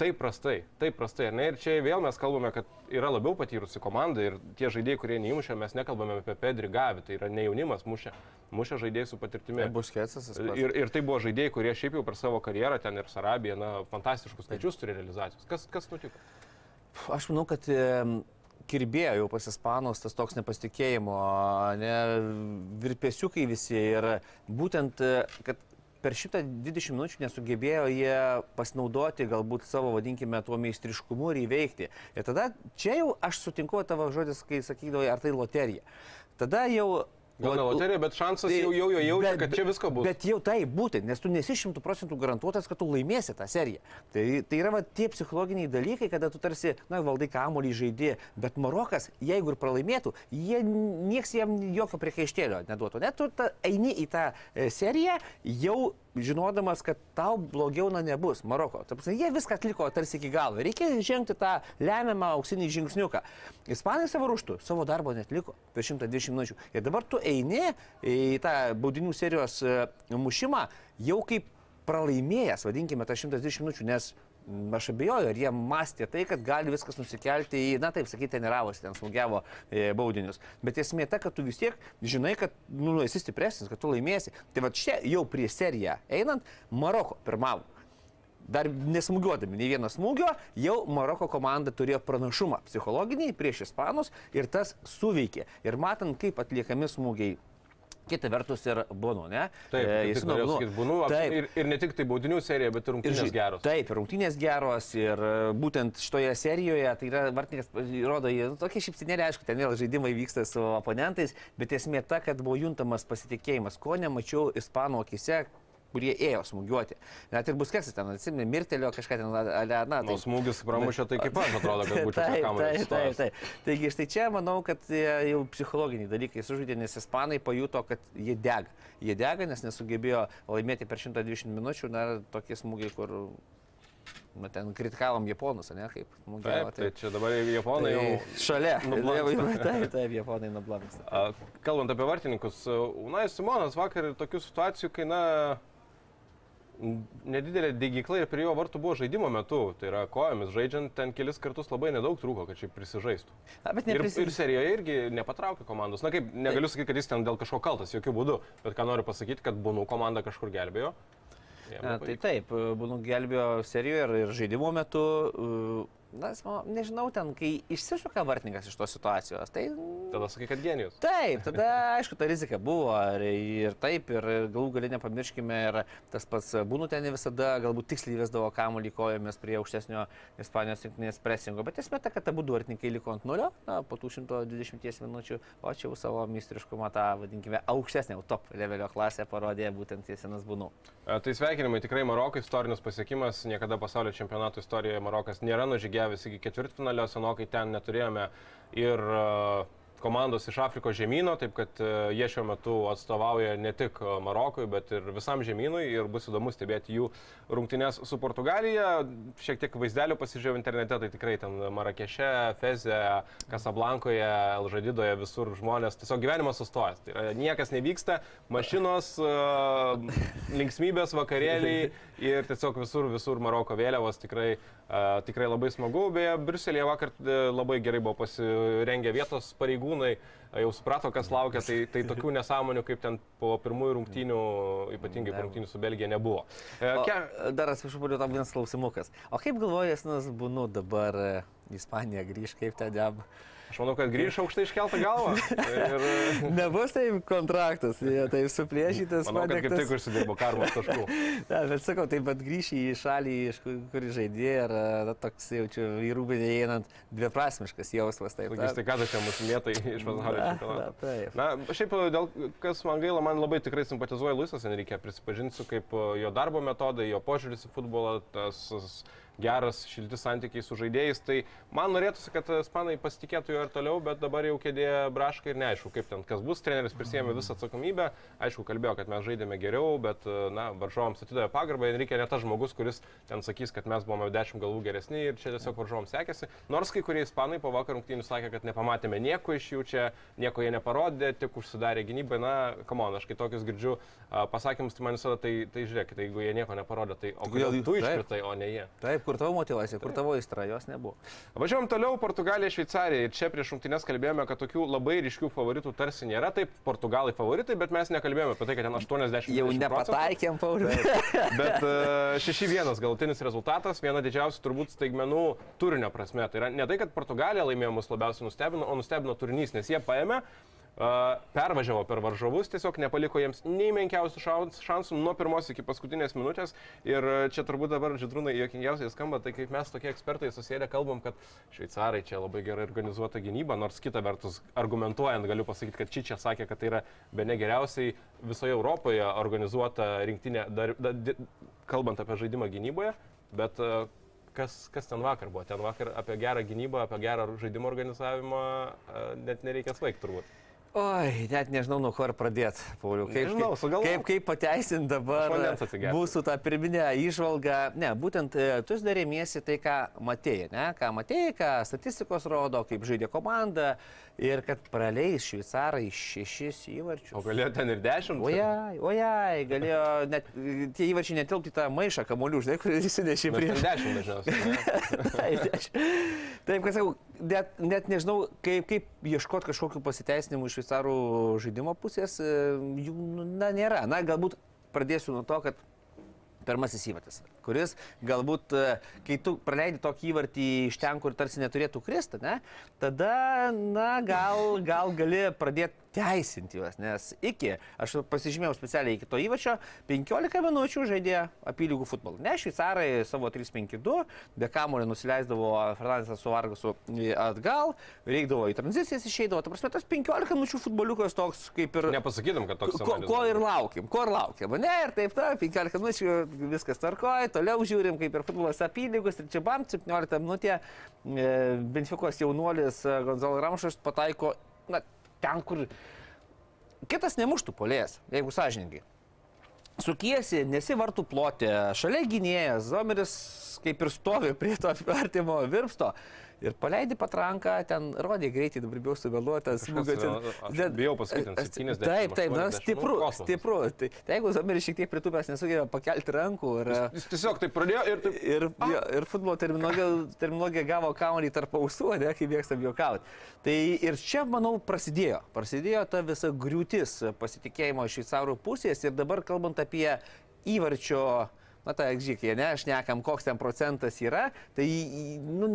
taip prastai, taip prastai. Ne? Ir čia vėl mes kalbame, kad yra labiau patyrusi komanda ir tie žaidėjai, kurie neįmušė, mes nekalbame apie Pedri Gavį, tai yra ne jaunimas, mušė, mušė žaidėjai su patirtimi. Tai bus ketsas. Ir, ir tai buvo žaidėjai, kurie šiaip jau per savo karjerą ten ir Sarabija, na, fantastiškus skaičius turi realizacijos. Kas, kas nutiko? Aš manau, kad kirbėjo jau pasispanos tas toks nepasitikėjimo, ne, virpesiukai visi ir būtent, kad per šitą 20 minučių nesugebėjo jie pasinaudoti galbūt savo, vadinkime, tuo meistriškumu ir įveikti. Ir tada čia jau aš sutinku tavo žodis, kai sakydavai, ar tai loterija. Tada jau Gal ne loterija, bet šansas tai, jau, jau, jau jaučia, kad čia visko bus. Bet jau tai būtent, nes tu nesi šimtų procentų garantuotas, kad tu laimėsi tą seriją. Tai, tai yra va, tie psichologiniai dalykai, kada tu tarsi, na, valdai kamuolį žaidži, bet Marokas, jeigu ir pralaimėtų, jie, nieks jam jokio priekaištėlio neduotų. Net tu ta, eini į tą e, seriją jau žinodamas, kad tau blogiau na nebus Maroko. Prasme, jie viską atliko tarsi iki galo. Reikia žengti tą lemiamą auksinį žingsniuką. Ispanai savo ruštų savo darbo netliko per 120 minučių. Ir dabar tu eini į tą baudinių serijos e, mušimą jau kaip pralaimėjęs, vadinkime, tą 120 minučių, nes Aš abejoju, ar jie mąstė tai, kad gali viskas nusikelti į, na taip sakyti, treniravosi, ten smūgiavo e, baudinius. Bet esmė ta, kad tu vis tiek žinai, kad nu, esi stipresnis, kad tu laimėsi. Tai va čia jau prie seriją einant, Maroko pirmavo. Dar nesmūgiuodami nei vieno smūgio, jau Maroko komanda turėjo pranašumą psichologinį prieš Ispanus ir tas suveikė. Ir matant, kaip atliekami smūgiai kita vertus ir Bunu, ne? Taip, e, jis nu, sakyti, Bunu, taip. Ir, ir ne tik tai baudinių serija, bet ir rungtynės ir, geros. Taip, rungtynės geros ir e, būtent šitoje serijoje, tai yra vartininkas, rodo, nu, tokia šipsinėlė, aišku, ten vėl žaidimai vyksta su oponentais, bet esmė ta, kad buvo juntamas pasitikėjimas, ko nemačiau ispanų akise, kurie ėjo smūgiuoti. Net ir buskesas ten, atsimė, mirtelio kažką ten, ale, na, Nu, smūgis pramušė, tai kaip aš atrodo, kad būčiau taip, čia taip, taip, kamuolį. taip. Taigi štai čia manau, kad e, jau psichologiniai dalykai sužaidė, nes ispanai pajuto, kad jie dega. Jie dega, nes nesugebėjo laimėti per 120 minučių, na, tokie smūgiai, kur, na, ten kritikavom japonus, ne, kaip smūgiavo. Taip, tai čia dabar japonai jau... šalia. nublanksta. Taip, taip, japonai nublanksta. Kalbant apie vartininkus, Unai Simonas vakar tokių situacijų, kai, na, nedidelė degykla ir prie jo vartų buvo žaidimo metu, tai yra kojomis žaidžiant, ten kelis kartus labai nedaug trūko, kad šiaip prisižaistų. Na, bet Ir, neprisi... ir serijoje irgi nepatraukė komandos. Na kaip, negaliu sakyti, kad jis ten dėl kažko kaltas, jokių būdų, bet ką noriu pasakyti, kad Bunų komanda kažkur gelbėjo. Na, tai taip, būnu gelbėjo serijoje ir, ir žaidimo metu, e, na, nežinau, ten, kai išsisuka vartininkas iš tos situacijos, tai... Tada sakai, kad genijus. Taip, tada aišku, ta rizika buvo ir, ir taip, ir galų galę nepamirškime, ir tas pats būnų ten visada galbūt tiksliai vesdavo kamuolį kojomis prie aukštesnio Ispanijos rinktinės presingo, bet esmė ta, kad abu vartininkai liko ant nulio, na, po tų 120 minučių, o čia jau savo mistriškumą tą, vadinkime, aukštesnę, jau top levelio klasę parodė būtent Jesinas būnų. E, Tai sveikinimai tikrai Marokui, istorinis pasiekimas, niekada pasaulio čempionato istorijoje Marokas nėra nužygiavęs iki ketvirtfinalio, senokai ten neturėjome ir e, komandos iš Afrikos žemynų, taip kad e, jie šiuo metu atstovauja ne tik Marokui, bet ir visam žemynui ir bus įdomu stebėti jų rungtynes su Portugalija. Šiek tiek vaizdelių pasižiūrėjau internete, tai tikrai ten Marakeše, Feze, Kasablankoje, Elžadidoje visur žmonės, tiesiog gyvenimas sustojęs. Tai yra, niekas nevyksta, mašinos, e, linksmybės, vakarėliai ir tiesiog visur, visur Maroko vėliavos tikrai, e, tikrai labai smagu. Beje, Briuselėje vakar e, labai gerai buvo pasirengę vietos pareigūnai, jau suprato, kas laukia, tai, tai tokių nesąmonių kaip ten po pirmųjų rungtynių, ypatingai po rungtynių su Belgija, nebuvo. O, ke- dar atsiprašau, buvo tam vienas klausimukas. O kaip galvoja Jesinas būnu dabar e, į Ispaniją grįž, kaip ten jam? Aš manau, kad grįžo aukštai iškeltą galvą. Ir e, Nebus taip kontraktas, jie taip suplėšytas. manau, kad kaip tik užsidirbo karmos taškų. Ja, bet sakau, taip pat grįžti į šalį, iš kur, kur žaidė, ir na, toks jaučiu į rūbinį einant dviprasmiškas jausmas. Taip, Sakys, tai ką tu čia mūsų mėtai iš pasaulio Na, čempionato. na, taip. Na, šiaip dėl kas man gaila, man labai tikrai simpatizuoja Luisas Enrique, prisipažinsiu, kaip e, jo darbo metodai, jo požiūris į futbolą, tas tas geras, šilti santykiai su žaidėjais. Tai man norėtųsi, kad ispanai pasitikėtų jo ir toliau, bet dabar jau kėdė braška ir neaišku, kaip ten kas bus. Treneris prisėmė visą atsakomybę. Aišku, kalbėjo, kad mes žaidėme geriau, bet, e, na, varžovams atidavė pagarbą. Enrique ne tas žmogus, kuris ten sakys, kad mes buvome dešimt galvų geresni ir čia tiesiog varžovams sekėsi. Nors kai kurie ispanai po vakar rungtynių sakė, kad nepamatėme nieko iš jų čia, nieko jie neparodė, tik užsidarė gynybai. Na, kamon, aš kai tokius girdžiu pasakymus, tai man visada tai, tai žiūrėkit, tai jeigu jie nieko neparodė, tai o Kodėl tu iškritai, o ne jie? Taip, kur tavo motivacija, kur tavo įstra, jos nebuvo. Važiuojam toliau, Portugalija, Šveicarija. Ir čia prieš rungtynės kalbėjome, kad tokių labai ryškių favoritų tarsi nėra. Taip, Portugalai favoritai, bet mes nekalbėjome apie tai, kad ten 80 Jau nepataikėm, Pauliu. Bet e, 6-1 galutinis rezultatas, viena didžiausių turbūt staigmenų turinio prasme. Tai yra ne tai, kad Portugalija laimėjo mus labiausiai nustebino, o nustebino turinys, nes jie paėmė, e, pervažiavo per varžovus, tiesiog nepaliko jiems nei menkiausių šans- šansų nuo pirmos iki paskutinės minutės. Ir e, čia turbūt dabar žydrūnai jokingiausiai skamba, tai kaip mes tokie ekspertai susėdę kalbam, kad šveicarai čia labai gerai organizuota gynyba, nors kita vertus argumentuojant galiu pasakyti, kad Čičia sakė, kad tai yra be ne geriausiai visoje Europoje organizuota rinktinė, dar, da, di, kalbant apie žaidimą gynyboje, bet e, kas, kas ten vakar buvo? Ten vakar apie gerą gynybą, apie gerą žaidimo organizavimą e, net nereikia svaigti turbūt. Oi, net nežinau, nuo ko ir pradėti, Pauliu. Kaip, Nežinau, kaip, sugalvok. kaip, kaip pateisinti dabar mūsų tą pirminę išvalgą. Ne, būtent e, tu darėmiesi tai, ką matėjai, ne? Ką matėjai, ką statistikos rodo, kaip žaidė komanda ir kad praleis šveicarai šešis įvarčius. O galėjo ten ir dešimt? Ojai, ojai, galėjo net tie įvarčiai netilpti tą maišą kamolių, žinai, kurį įsinešė prieš. dešimt dažniausiai. Taip, kad sakau, net, net nežinau, kaip, kaip ieškoti kažkokiu pasiteisinimu iš šveicarų žaidimo pusės, e, jų nu, na, nėra. Na, galbūt pradėsiu nuo to, kad pirmasis įvartis, kuris galbūt, e, kai tu praleidi tokį įvartį iš ten, kur tarsi neturėtų kristi, ne, tada, na, gal, gal gali pradėti teisinti juos, nes iki, aš pasižymėjau specialiai iki to įvačio, 15 minučių žaidė apylygų futbolą. Ne, šveicarai savo 3-5-2, be kamulio nusileisdavo Fernandesas su Vargasu atgal, reikdavo į tranzicijas išeidavo. Ta prasme, tas 15 minučių futboliukas toks kaip ir... Nepasakytum, kad toks Ko, ko ir laukiam, ko ir laukiam. Ne, ir taip, ta, 15 minučių viskas tvarkoja, toliau žiūrim, kaip ir futbolas apylygus, ir čia bam, 17 minutė Benfikos jaunuolis e, Gonzalo Ramšas pataiko, na, ten, kur kitas nemuštų polės, jeigu sąžininkai. Sukiesi, nesi vartų plotė, šalia gynėjas, Zomeris kaip ir stovi prie to artimo virpsto. Ir paleidi patranką, ten rodė greitai, dabar bijau suveluotas. Bijau pasakyti, 70. Taip, taip, na, stipru, stipru. Tai, tai jeigu Zameris šiek tiek pritūpęs nesugebėjo pakelti rankų. Ir, jis tiesiog taip pradėjo ir taip. Ir, jo, ir futbolo terminologija, gavo kamuolį tarp ausų, ne, kaip mėgsta juokauti. Tai ir čia, manau, prasidėjo. Prasidėjo ta visa griūtis pasitikėjimo iš šveicarų pusės ir dabar kalbant apie įvarčio na ta egžikė, ne, aš nekam, koks ten procentas yra, tai, nu,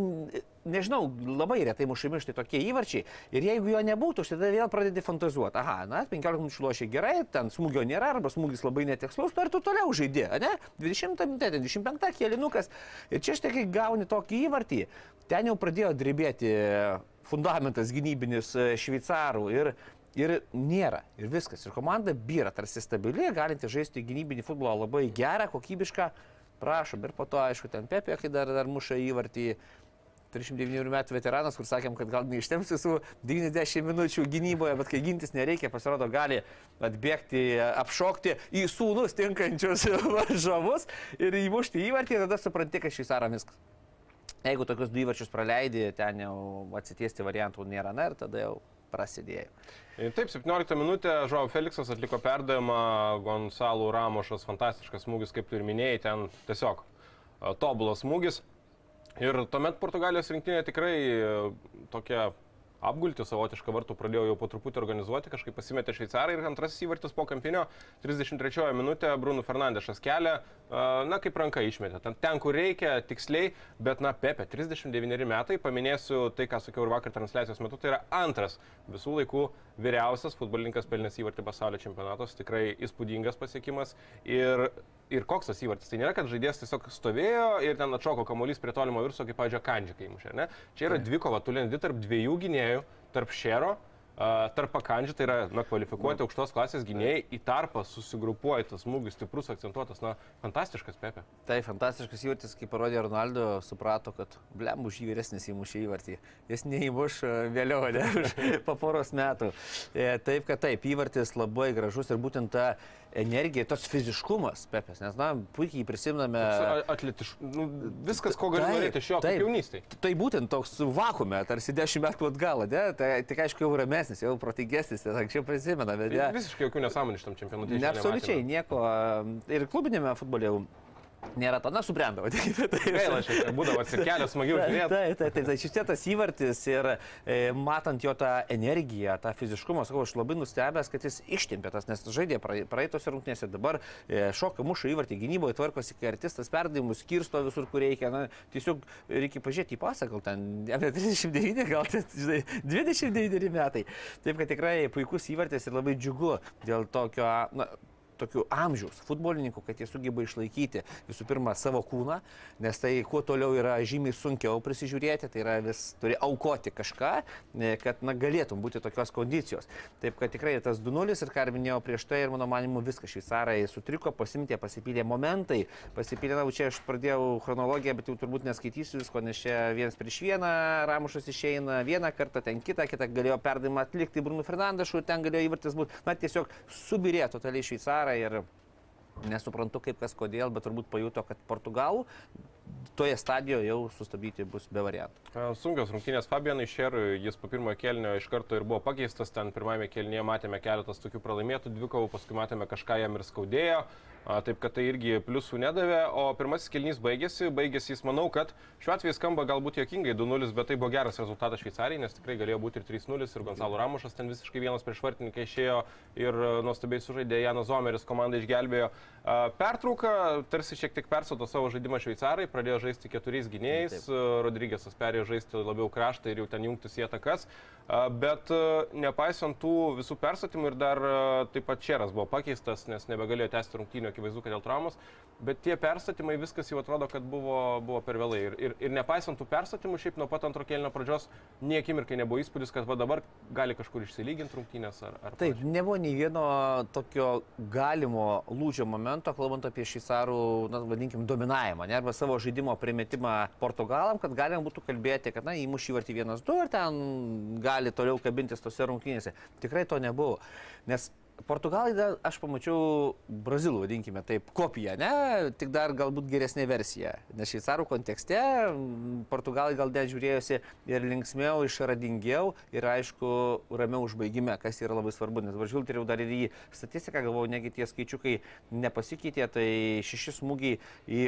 nežinau, labai retai mušami štai tokie įvarčiai. Ir jeigu jo nebūtų, tada vėl pradedi fantazuoti. Aha, na, 15 minučių lošia gerai, ten smūgio nėra, arba smūgis labai netikslus, tu ar tu toliau žaidži, ne? 20 minutė, 25 kėlinukas. Ir čia štai, kai gauni tokį įvartį, ten jau pradėjo drebėti fundamentas gynybinis e, šveicarų. Ir Ir nėra. Ir viskas. Ir komanda byra, tarsi stabili, galinti žaisti gynybinį futbolą labai gerą, kokybišką. Prašom. Ir po to, aišku, ten Pepė, kai dar, dar muša įvartį. 39 metų veteranas, kur sakėm, kad gal neištems visų 90 minučių gynyboje, bet kai gintis nereikia, pasirodo, gali atbėgti, apšokti į sūnus tinkančius varžovus ir įmušti įvartį ir tada supranti, kad šis aras viskas. Jeigu tokius du įvarčius praleidi, ten jau atsitiesti variantų nėra, na ir tada jau prasidėjo. Taip, 17 minutė Žuau Feliksas atliko perdavimą, Gonsalų Ramošas, fantastiškas smūgis, kaip tu ir minėjai, ten tiesiog tobulas smūgis. Ir tuomet Portugalijos rinktinė tikrai tokia apgulti savotišką vartų pradėjo jau po truputį organizuoti, kažkaip pasimetė šveicarai ir antrasis įvartis po kampinio, 33 minutė Bruno Fernandešas kelia, na kaip ranka išmetė, ten, ten kur reikia, tiksliai, bet na Pepe, 39 metai, paminėsiu tai, ką sakiau ir vakar transliacijos metu, tai yra antras visų laikų vyriausias futbolininkas pelnęs įvartį pasaulio čempionatos, tikrai įspūdingas pasiekimas ir ir koks tas įvartis. Tai nėra, kad žaidėjas tiesiog stovėjo ir ten atšoko kamuolys prie tolimo virso, kaip, pavyzdžiui, Kandžikai mušė. Ne? Čia yra dvikova, tu lendi tarp dviejų gynėjų, tarp Šero tarp pakandžių, tai yra na, kvalifikuoti nu. aukštos klasės gynėjai, į tarpą susigrupuoja tas smūgis, stiprus, akcentuotas, na, fantastiškas Pepe. Tai fantastiškas įvartis, kaip parodė Ronaldo, suprato, kad blem už jį vyresnis įmušė įvartį. Jis neįmuš vėliau, ne, po poros metų. E, taip, kad taip, įvartis labai gražus ir būtent ta energija, tas fiziškumas, Pepės, nes, na, puikiai prisimname. Atletiškumas, nu, viskas, ko gali norėti iš jo, jaunystėje. Tai būtent toks vakume, tarsi dešimt metų atgal, ne, tai tik aišku jau ramesnis, jau protingesnis, anksčiau prisimena, bet ne. Visiškai jokių nesąmonių šitam čempionatui. Ne, absoliučiai nieko. Ir klubinėme futbole jau nėra to, na, vadinkime. Tai gaila, šiek tiek būdavo atsikelęs smagiau žiūrėti. Taip, taip, taip, tai šitie tas įvartis ir e, matant jo tą energiją, tą fiziškumą, sakau, aš labai nustebęs, kad jis ištimpė tas, nes žaidė praeitos rungtynėse, dabar e, šoka muša įvartį gynyboje, tvarkosi, kai artistas perdavimus skirsto visur, kur reikia. Na, tiesiog reikia pažiūrėti į pasą, gal ten apie 39, gal ten, žinai, 29 metai. Taip, kad tikrai puikus įvartis ir labai džiugu dėl tokio, na, tokių amžiaus futbolininkų, kad jie sugeba išlaikyti visų pirma savo kūną, nes tai kuo toliau yra žymiai sunkiau prisižiūrėti, tai yra vis turi aukoti kažką, e, kad na, galėtum būti tokios kondicijos. Taip kad tikrai tas 2-0 ir ką ir minėjau prieš tai ir mano manimu viskas šveicarai sutriko, pasimtė, pasipylė momentai, pasipylė, na, čia aš pradėjau chronologiją, bet jau turbūt neskaitysiu visko, nes čia vienas prieš vieną Ramušas išeina vieną kartą, ten kitą, kitą galėjo perdavimą atlikti Bruno Fernandešu, ten galėjo įvartis būti, na, tiesiog subirėjo totaliai šveicarai karą ir nesuprantu kaip kas kodėl, bet turbūt pajuto, kad Portugalų toje stadijoje jau sustabdyti bus be variantų. Sunkios rungtynės Fabianai Šerui, jis po pirmojo kelnio iš karto ir buvo pakeistas, ten pirmame kelnyje matėme keletas tokių pralaimėtų dvikovų, paskui matėme kažką jam ir skaudėjo. Taip kad tai irgi pliusų nedavė, o pirmasis kelnys baigėsi, baigėsi jis, manau, kad šiuo atveju skamba galbūt jokingai 2-0, bet tai buvo geras rezultatas Šveicarijai, nes tikrai galėjo būti ir 3-0 ir Gonzalo Ramušas ten visiškai vienas prieš vartininką išėjo ir e, nuostabiai sužaidė Janas Zomeris, komanda išgelbėjo. A, Pertrauka, tarsi šiek tiek persoto savo žaidimą Šveicarai, pradėjo žaisti keturiais gynėjais, Rodrygėsas perėjo žaisti labiau kraštą ir jau ten jungtis į atakas, bet nepaisant tų visų persatymų ir dar taip pat Čeras buvo pakeistas, nes nebegalėjo tęsti rungtynių, akivaizdu, kad dėl traumos, bet tie perstatymai viskas jau atrodo, kad buvo, buvo per vėlai. Ir, ir, ir nepaisant tų perstatymų, šiaip nuo pat antro kelnio pradžios niekimirkai nebuvo įspūdis, kad va dabar gali kažkur išsilyginti rungtynės ar, ar Taip, nebuvo nei vieno tokio galimo lūžio momento, kalbant apie šveicarų, na, vadinkim, dominavimą, ne, arba savo žaidimo primetimą Portugalam, kad galima būtų kalbėti, kad, na, įmuš įvartį vienas, du ir ten gali toliau kabintis tose rungtynėse. Tikrai to nebuvo. Nes Portugalai, dar, aš pamačiau brazilų, vadinkime taip, kopiją, ne, tik dar galbūt geresnė versija. Nes šveicarų kontekste portugalai gal net žiūrėjosi ir linksmiau, išradingiau ir aišku, ramiau užbaigime, kas yra labai svarbu. Nes dabar žvilgteriau dar ir į statistiką, galvoju, negi tie skaičiukai nepasikeitė, tai šeši smūgiai į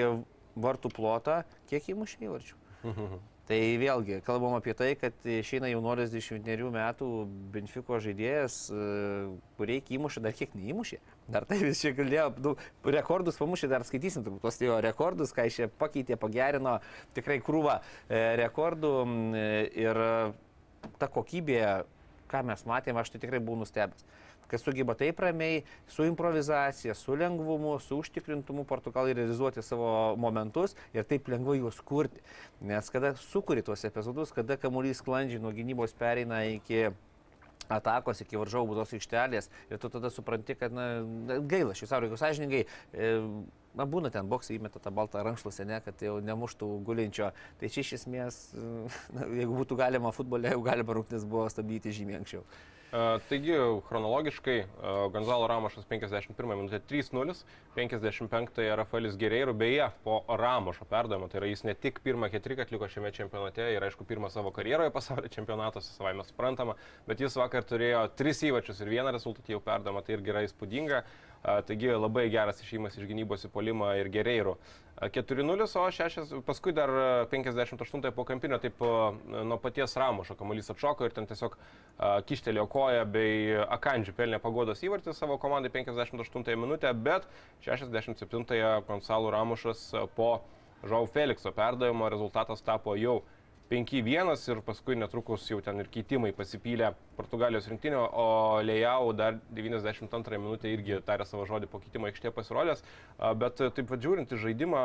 vartų plotą, kiek įmušė įvarčių. Tai vėlgi, kalbam apie tai, kad išeina jaunuolis 21 metų Benfico žaidėjas, kur reikia įmušę, dar kiek neįmušė. Dar tai vis čia galėjo, nu, rekordus pamušė, dar skaitysim turbūt tuos jo rekordus, ką iš čia pakeitė, pagerino, tikrai krūvą e, rekordų m, ir ta kokybė, ką mes matėme, aš tai tikrai buvau nustebęs kad sugeba taip ramiai, su improvizacija, su lengvumu, su užtikrintumu Portugalai realizuoti savo momentus ir taip lengvai juos kurti. Nes kada sukuri tuos epizodus, kada kamuolys sklandžiai nuo gynybos pereina iki atakos iki varžovų būdos aikštelės ir tu tada supranti, kad na, gaila, šis ar jeigu sąžininkai, e, na būna ten boksai įmeta tą baltą rankšluosę, ne, kad jau nemuštų gulinčio, tai čia iš esmės, na, jeigu būtų galima futbole, jau galima rungtis buvo stabdyti žymiai anksčiau. Taigi, chronologiškai, Gonzalo Ramošas 51 minutė 3-0, 55 Rafaelis Gereiro, beje, po Ramošo perdavimo, tai yra jis ne tik pirmą ketriką atliko šiame čempionate ir aišku pirmą savo karjeroje pasaulio čempionatuose, savai mes suprantama, bet jis vakar turėjo tris įvačius ir vieną rezultatą jau perdavimą, tai irgi yra įspūdinga. Taigi labai geras išėjimas iš gynybos į polimą ir Gereiro. 4-0, o 6, paskui dar 58 po kampinio, taip nuo paties Ramošo kamuolys atšoko ir ten tiesiog kištelėjo koją bei Akandžių pelnė pagodos įvartį savo komandai 58 minutę, bet 67 Gonsalų Ramošas po Žau Felikso perdavimo rezultatas tapo jau 5-1 ir paskui netrukus jau ten ir keitimai pasipylė Portugalijos rinktinio, o Lejau dar 92 minutę irgi tarė savo žodį po keitimo aikštėje pasirodęs. Bet taip vad žiūrint į žaidimą,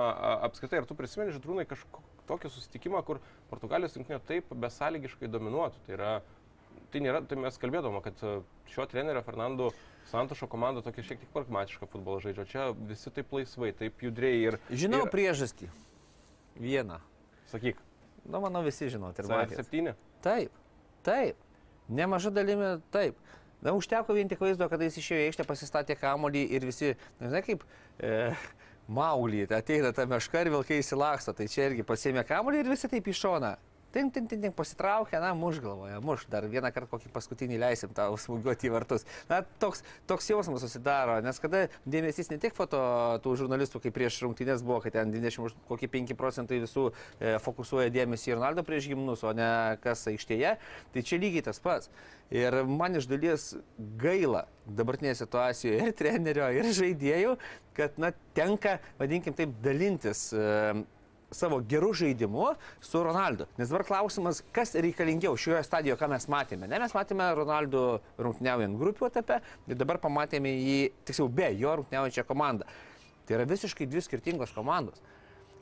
apskritai, ar tu prisimeni, Židrūnai, kažkokį susitikimą, kur Portugalijos rinktinė taip besąlygiškai dominuotų? Tai, yra, tai, nėra, tai mes kalbėdome, kad šio trenerio Fernando Santošo komanda tokia šiek tiek pragmatiška futbolo žaidžia. Čia visi taip laisvai, taip judriai ir... Žinau ir, priežastį. Vieną. Sakyk. Na, manau, visi žinot. Ir matėt. CR7? Taip, taip. Nemaža dalimi taip. Na, užteko vien tik vaizdo, kada jis išėjo į aikštę, pasistatė kamolį ir visi, na, žinai, kaip e, maulį, ateina ta meška ir vilkai įsilaksto, tai čia irgi pasėmė kamolį ir visi taip iš šona. Tin, tin, tin, tin, pasitraukia, na, muš galvoja, muš, dar vieną kartą kokį paskutinį leisim tau smūgiuoti į vartus. Na, toks, toks jausmas susidaro, nes kada dėmesys ne tik foto tų žurnalistų, kaip prieš rungtynės buvo, kad ten 20, kokie 5 procentai visų e, fokusuoja dėmesį į Ronaldo prieš gimnus, o ne kas aikštėje, tai čia lygiai tas pats. Ir man iš dalies gaila dabartinėje situacijoje ir trenerio, ir žaidėjų, kad, na, tenka, vadinkim taip, dalintis. E, savo gerų žaidimų su Ronaldu. Nes dabar klausimas, kas reikalingiau šioje stadijoje, ką mes matėme. Ne, mes matėme Ronaldu rungtyniaujant grupių etape ir dabar pamatėme jį, tiksliau, be jo rungtyniaujančią komandą. Tai yra visiškai dvi skirtingos komandos.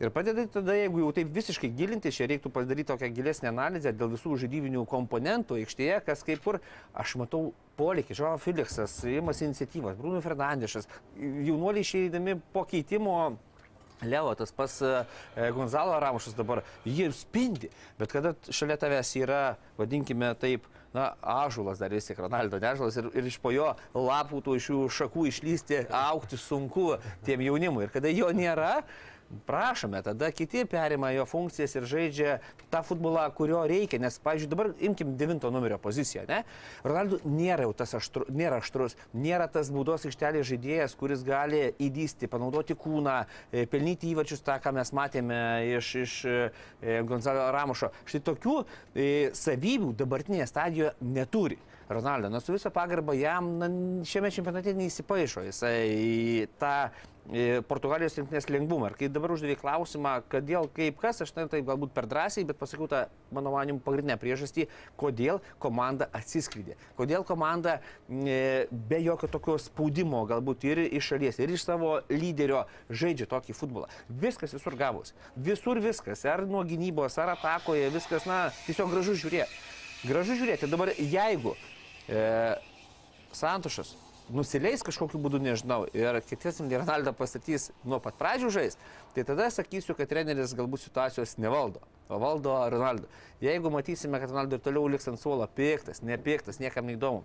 Ir padeda tada, jeigu jau taip visiškai gilinti, čia reiktų padaryti tokią gilesnę analizę dėl visų žaidybinių komponentų aikštėje, kas kaip kur, aš matau polikį, Žao Felixas, įmas iniciatyvas, Bruno Fernandešas, jaunuoliai išeidami po keitimo Leo, tas pas e, Gonzalo Ramušas dabar, jie spindi, bet kada šalia tavęs yra, vadinkime taip, na, ažulas dar vis tiek, Ronaldo nežulas ir, ir iš po jo lapų tų iš jų šakų išlysti, aukti sunku tiem jaunimui. Ir kada jo nėra, prašome, tada kiti perima jo funkcijas ir žaidžia tą futbolą, kurio reikia. Nes, pavyzdžiui, dabar imkim devinto numerio poziciją. Ne? Ronaldo nėra jau tas aštru, nėra aštrus, nėra tas baudos aikštelės žaidėjas, kuris gali įdysti, panaudoti kūną, e, pelnyti įvačius tą, ką mes matėme iš, iš e, Gonzalo Ramušo. Štai tokių e, savybių dabartinėje stadijoje neturi. Ronaldo, nors su visą pagarbą jam na, šiame čempionate neįsipaišo. Jisai tą e, Portugalijos rinktinės lengvumą. Ir kai dabar uždavė klausimą, kodėl, kaip kas, aš tai taip galbūt per drąsiai, bet pasakiau tą, mano manim, pagrindinę priežastį, kodėl komanda atsiskleidė. Kodėl komanda e, be jokio tokio spaudimo, galbūt ir iš šalies, ir iš savo lyderio žaidžia tokį futbolą. Viskas visur gavus. Visur viskas. Ar nuo gynybos, ar atakoje, viskas, na, tiesiog gražu žiūrėti. Gražu žiūrėti. Dabar jeigu e, Santušas nusileis kažkokiu būdu, nežinau, ir kitis Ronaldą pastatys nuo pat pradžių žais, tai tada sakysiu, kad treneris galbūt situacijos nevaldo, o valdo Ronaldo. Jeigu matysime, kad Ronaldo ir toliau liks ant suolo piktas, nepiktas, niekam neįdomu,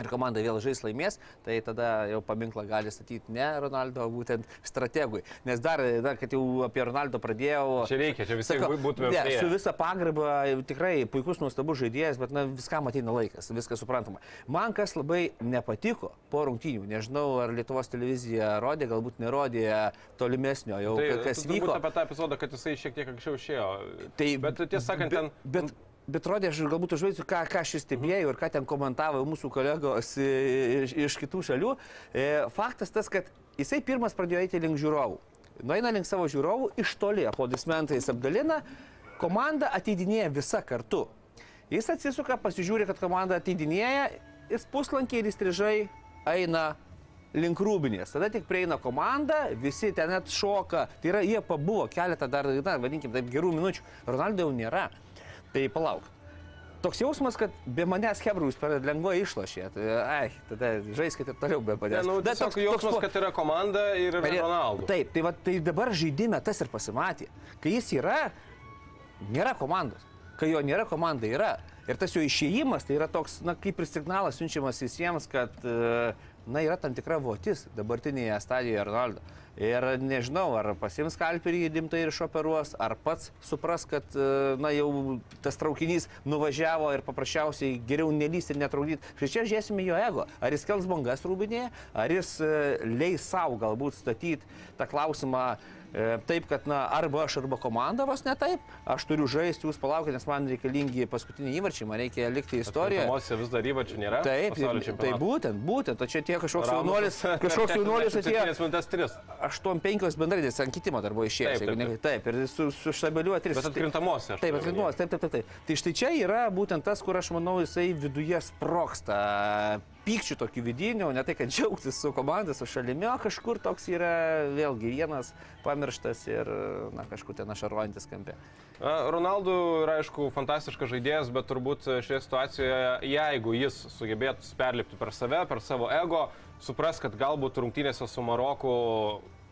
ir komanda vėl žais laimės, tai tada jau paminklą gali statyti ne Ronaldo, o būtent strategui. Nes dar, dar kad jau apie Ronaldo pradėjau. Čia reikia, čia visi būtume. Ne, su visa pagarba, tikrai puikus, nuostabus žaidėjas, bet na, viskam ateina laikas, viskas suprantama. Man kas labai nepatiko po rungtynių, nežinau, ar Lietuvos televizija rodė, galbūt nerodė tolimesnio, jau Tai, kas vyko. apie tą epizodą, kad jisai šiek tiek anksčiau išėjo. Tai, bet tiesą sakant, ten... Bet, bet rodė, aš galbūt užvaisiu, ką, ką aš stebėjau ir ką ten komentavo mūsų kolegos iš, iš kitų šalių. E, faktas tas, kad jisai pirmas pradėjo eiti link žiūrovų. Nueina link savo žiūrovų, iš toli aplodismentais apdalina, komanda ateidinėja visa kartu. Jis atsisuka, pasižiūri, kad komanda ateidinėja, jis puslankiai ir įstrižai eina link rūbinės. Tada tik prieina komanda, visi ten net šoka. Tai yra, jie pabuvo keletą dar, na, vadinkim, taip gerų minučių. Ronaldo jau nėra. Tai palauk. Toks jausmas, kad be manęs Hebrus per lengvai išlošė. Tai, ai, tada žaiskite ir toliau be Ne, manęs. nu, Bet tiesiog jausmas, po- kad yra komanda ir yra Ronaldo. Taip, tai, va, tai dabar žaidime tas ir pasimatė. Kai jis yra, nėra komandos. Kai jo nėra, komanda yra. Ir tas jo išėjimas tai yra toks, na, kaip ir signalas siunčiamas visiems, kad, e, na, yra tam tikra votis dabartinėje stadijoje Ronaldo. Ir nežinau, ar pasims kalpirį dimtai ir išoperuos, ar pats supras, kad, e, na, jau tas traukinys nuvažiavo ir paprasčiausiai geriau nelysti ir netraukdyti. Štai čia žiūrėsime jo ego. Ar jis kels bangas rūbinėje, ar jis e, leis savo galbūt statyti tą klausimą taip, kad, na, arba aš, arba komanda vos ne taip, aš turiu žaisti, jūs palaukite, nes man reikalingi paskutiniai įvarčiai, man reikia likti istorijoje. Emocija vis dar įvačių nėra. Taip, tai būtent, būtent, o čia tie kažkoks jaunuolis, kažkoks jaunuolis atėjo. 7 minutės 3. 8-5 bendradės ant kitimo dar buvo išėjęs. Taip, taip, Taip, ir su, su štabiliuoja 3. Bet atkrintamosios. Taip, atkrintamosios, taip, taip, taip, taip. Tai štai čia yra būtent tas, kur aš manau, jisai viduje sproksta pykčių tokių vidinių, ne tai, kad džiaugtis su komanda, su šalimi, o kažkur toks yra vėlgi vienas pamirštas ir, na, kažkur ten ašaruojantis kampe. Na, Ronaldo yra, aišku, fantastiškas žaidėjas, bet turbūt šioje situacijoje, jeigu jis sugebėtų perlipti per save, per savo ego, supras, kad galbūt rungtynėse su Maroku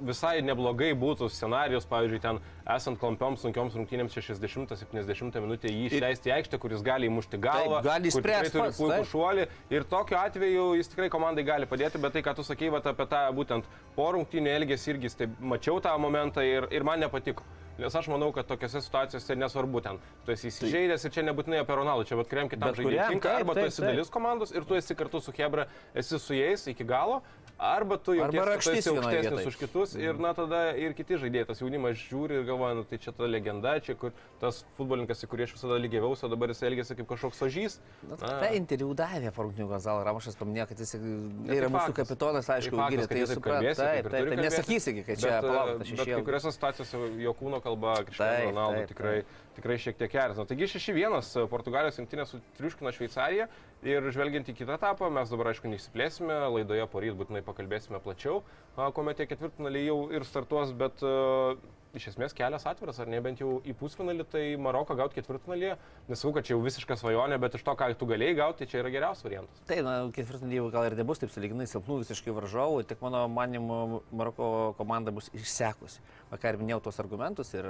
visai neblogai būtų scenarius, pavyzdžiui, ten esant klampioms sunkioms rungtynėms 60-70 minutę jį išleisti į aikštę, kuris gali įmušti galvą, Taip, gali pats, puikų taip. šuolį ir tokiu atveju jis tikrai komandai gali padėti, bet tai, ką tu sakei vat, apie tą būtent po rungtynių elgesį irgi, tai mačiau tą momentą ir, ir man nepatiko. Nes aš manau, kad tokiose situacijose nesvarbu ten. Tu esi įsižeidęs ir čia nebūtinai apie Ronaldą, čia bet kuriam kitam žaidėjui tinka. Arba tu esi dalis komandos ir tu esi kartu su Hebra, esi su jais iki galo. Arba tu jau vienoj aukštesnis už kitus ir na tada ir kiti žaidėjai, tas jaunimas žiūri ir galvoja, nu, tai čia ta legenda, čia kur tas futbolininkas, į kurį aš visada lygiaviausi, o dabar jis elgėsi kaip kažkoks sožys. Na, tai interviu davė rungtynių Gonzalo Ramošas, paminėjo, kad jis yra tai mūsų faktas. kapitonas, aišku, faktas, gyrė, tai jis supranta. Taip, taip, taip, nesakysi, kad čia Bet, palauk, aš Bet kai kuriuose situacijose jo kūno kalba Taip, Cristiano Ronaldo taip, tikrai, šiek tiek erzina. Taigi 6-1 Portugalijos rinktinė sutriuškino Šveicariją ir žvelgiant į kitą etapą, mes dabar aišku neišsiplėsime, laidoje poryt būtinai pakalbėsime plačiau, kuomet tie ketvirtfinaliai jau ir startuos, bet a, iš esmės kelias atviras, ar ne bent jau į pusfinalį, tai Maroką gauti ketvirtfinalį, nesakau, kad čia jau visiška svajonė, bet iš to, ką tu galėjai gauti, tai čia yra geriausias variantas. Tai, na, ketvirtfinalį gal ir nebus taip saliginai silpnų visiškai varžovų, tik mano manimu Maroko komanda bus išsekusi. Vakar minėjau tos argumentus ir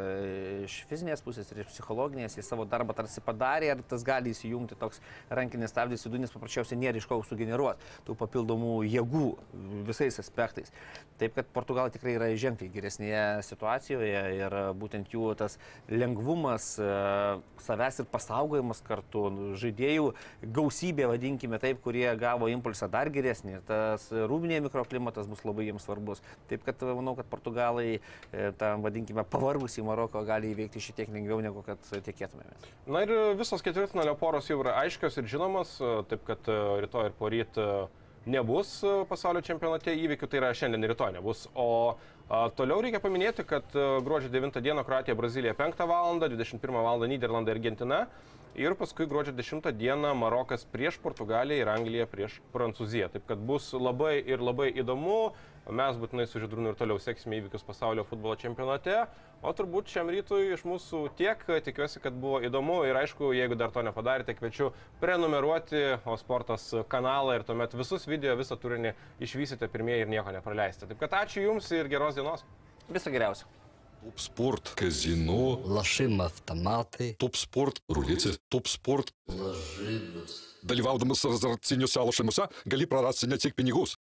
iš fizinės pusės, ir iš psichologinės, jie savo darbą tarsi padarė, ir tas gali įsijungti toks rankinis stabdis vidų, nes paprasčiausiai nėra iš ko sugeneruoti tų papildomų jėgų visais aspektais. Taip, kad Portugalai tikrai yra ženkliai geresnėje situacijoje ir būtent jų tas lengvumas, e, savęs ir pasaugojimas kartu, nu, žaidėjų gausybė, vadinkime taip, kurie gavo impulsą dar geresnį. Ir tas rūbinėje mikroklimatas bus labai jiems svarbus. Taip, kad manau, kad Portugalai e, tą, vadinkime, pavargusį Maroko gali įveikti šiek tiek lengviau, negu kad tikėtumėmės. Na ir visos ketvirtfinalio poros jau yra aiškios ir žinomas, taip kad e, rytoj ir poryt e, nebus e, pasaulio čempionate įvykių, tai yra šiandien ir rytoj nebus. O toliau reikia paminėti, kad e, gruodžio 9 dieną Kroatija, Brazilija 5 val. 21 val. Niderlandai, Argentina. Ir paskui gruodžio 10 dieną Marokas prieš Portugaliją ir Angliją prieš Prancūziją. Taip kad bus labai ir labai įdomu. Mes būtinai su Židrūnu ir toliau seksime įvykius pasaulio futbolo čempionate. O turbūt šiam rytui iš mūsų tiek. Tikiuosi, kad buvo įdomu. Ir aišku, jeigu dar to nepadarėte, kviečiu prenumeruoti O sportas kanalą ir tuomet visus video, visą turinį išvysite pirmieji ir nieko nepraleisite. Taip kad ačiū Jums ir geros dienos. Viso geriausio. Топ-спорт, казино, Лашим автомати. топ-спорт, рулети, топ-спорт. Lažybos. Dalyvaudamas azartiniuose lošimuose gali prarasti ne tik pinigus,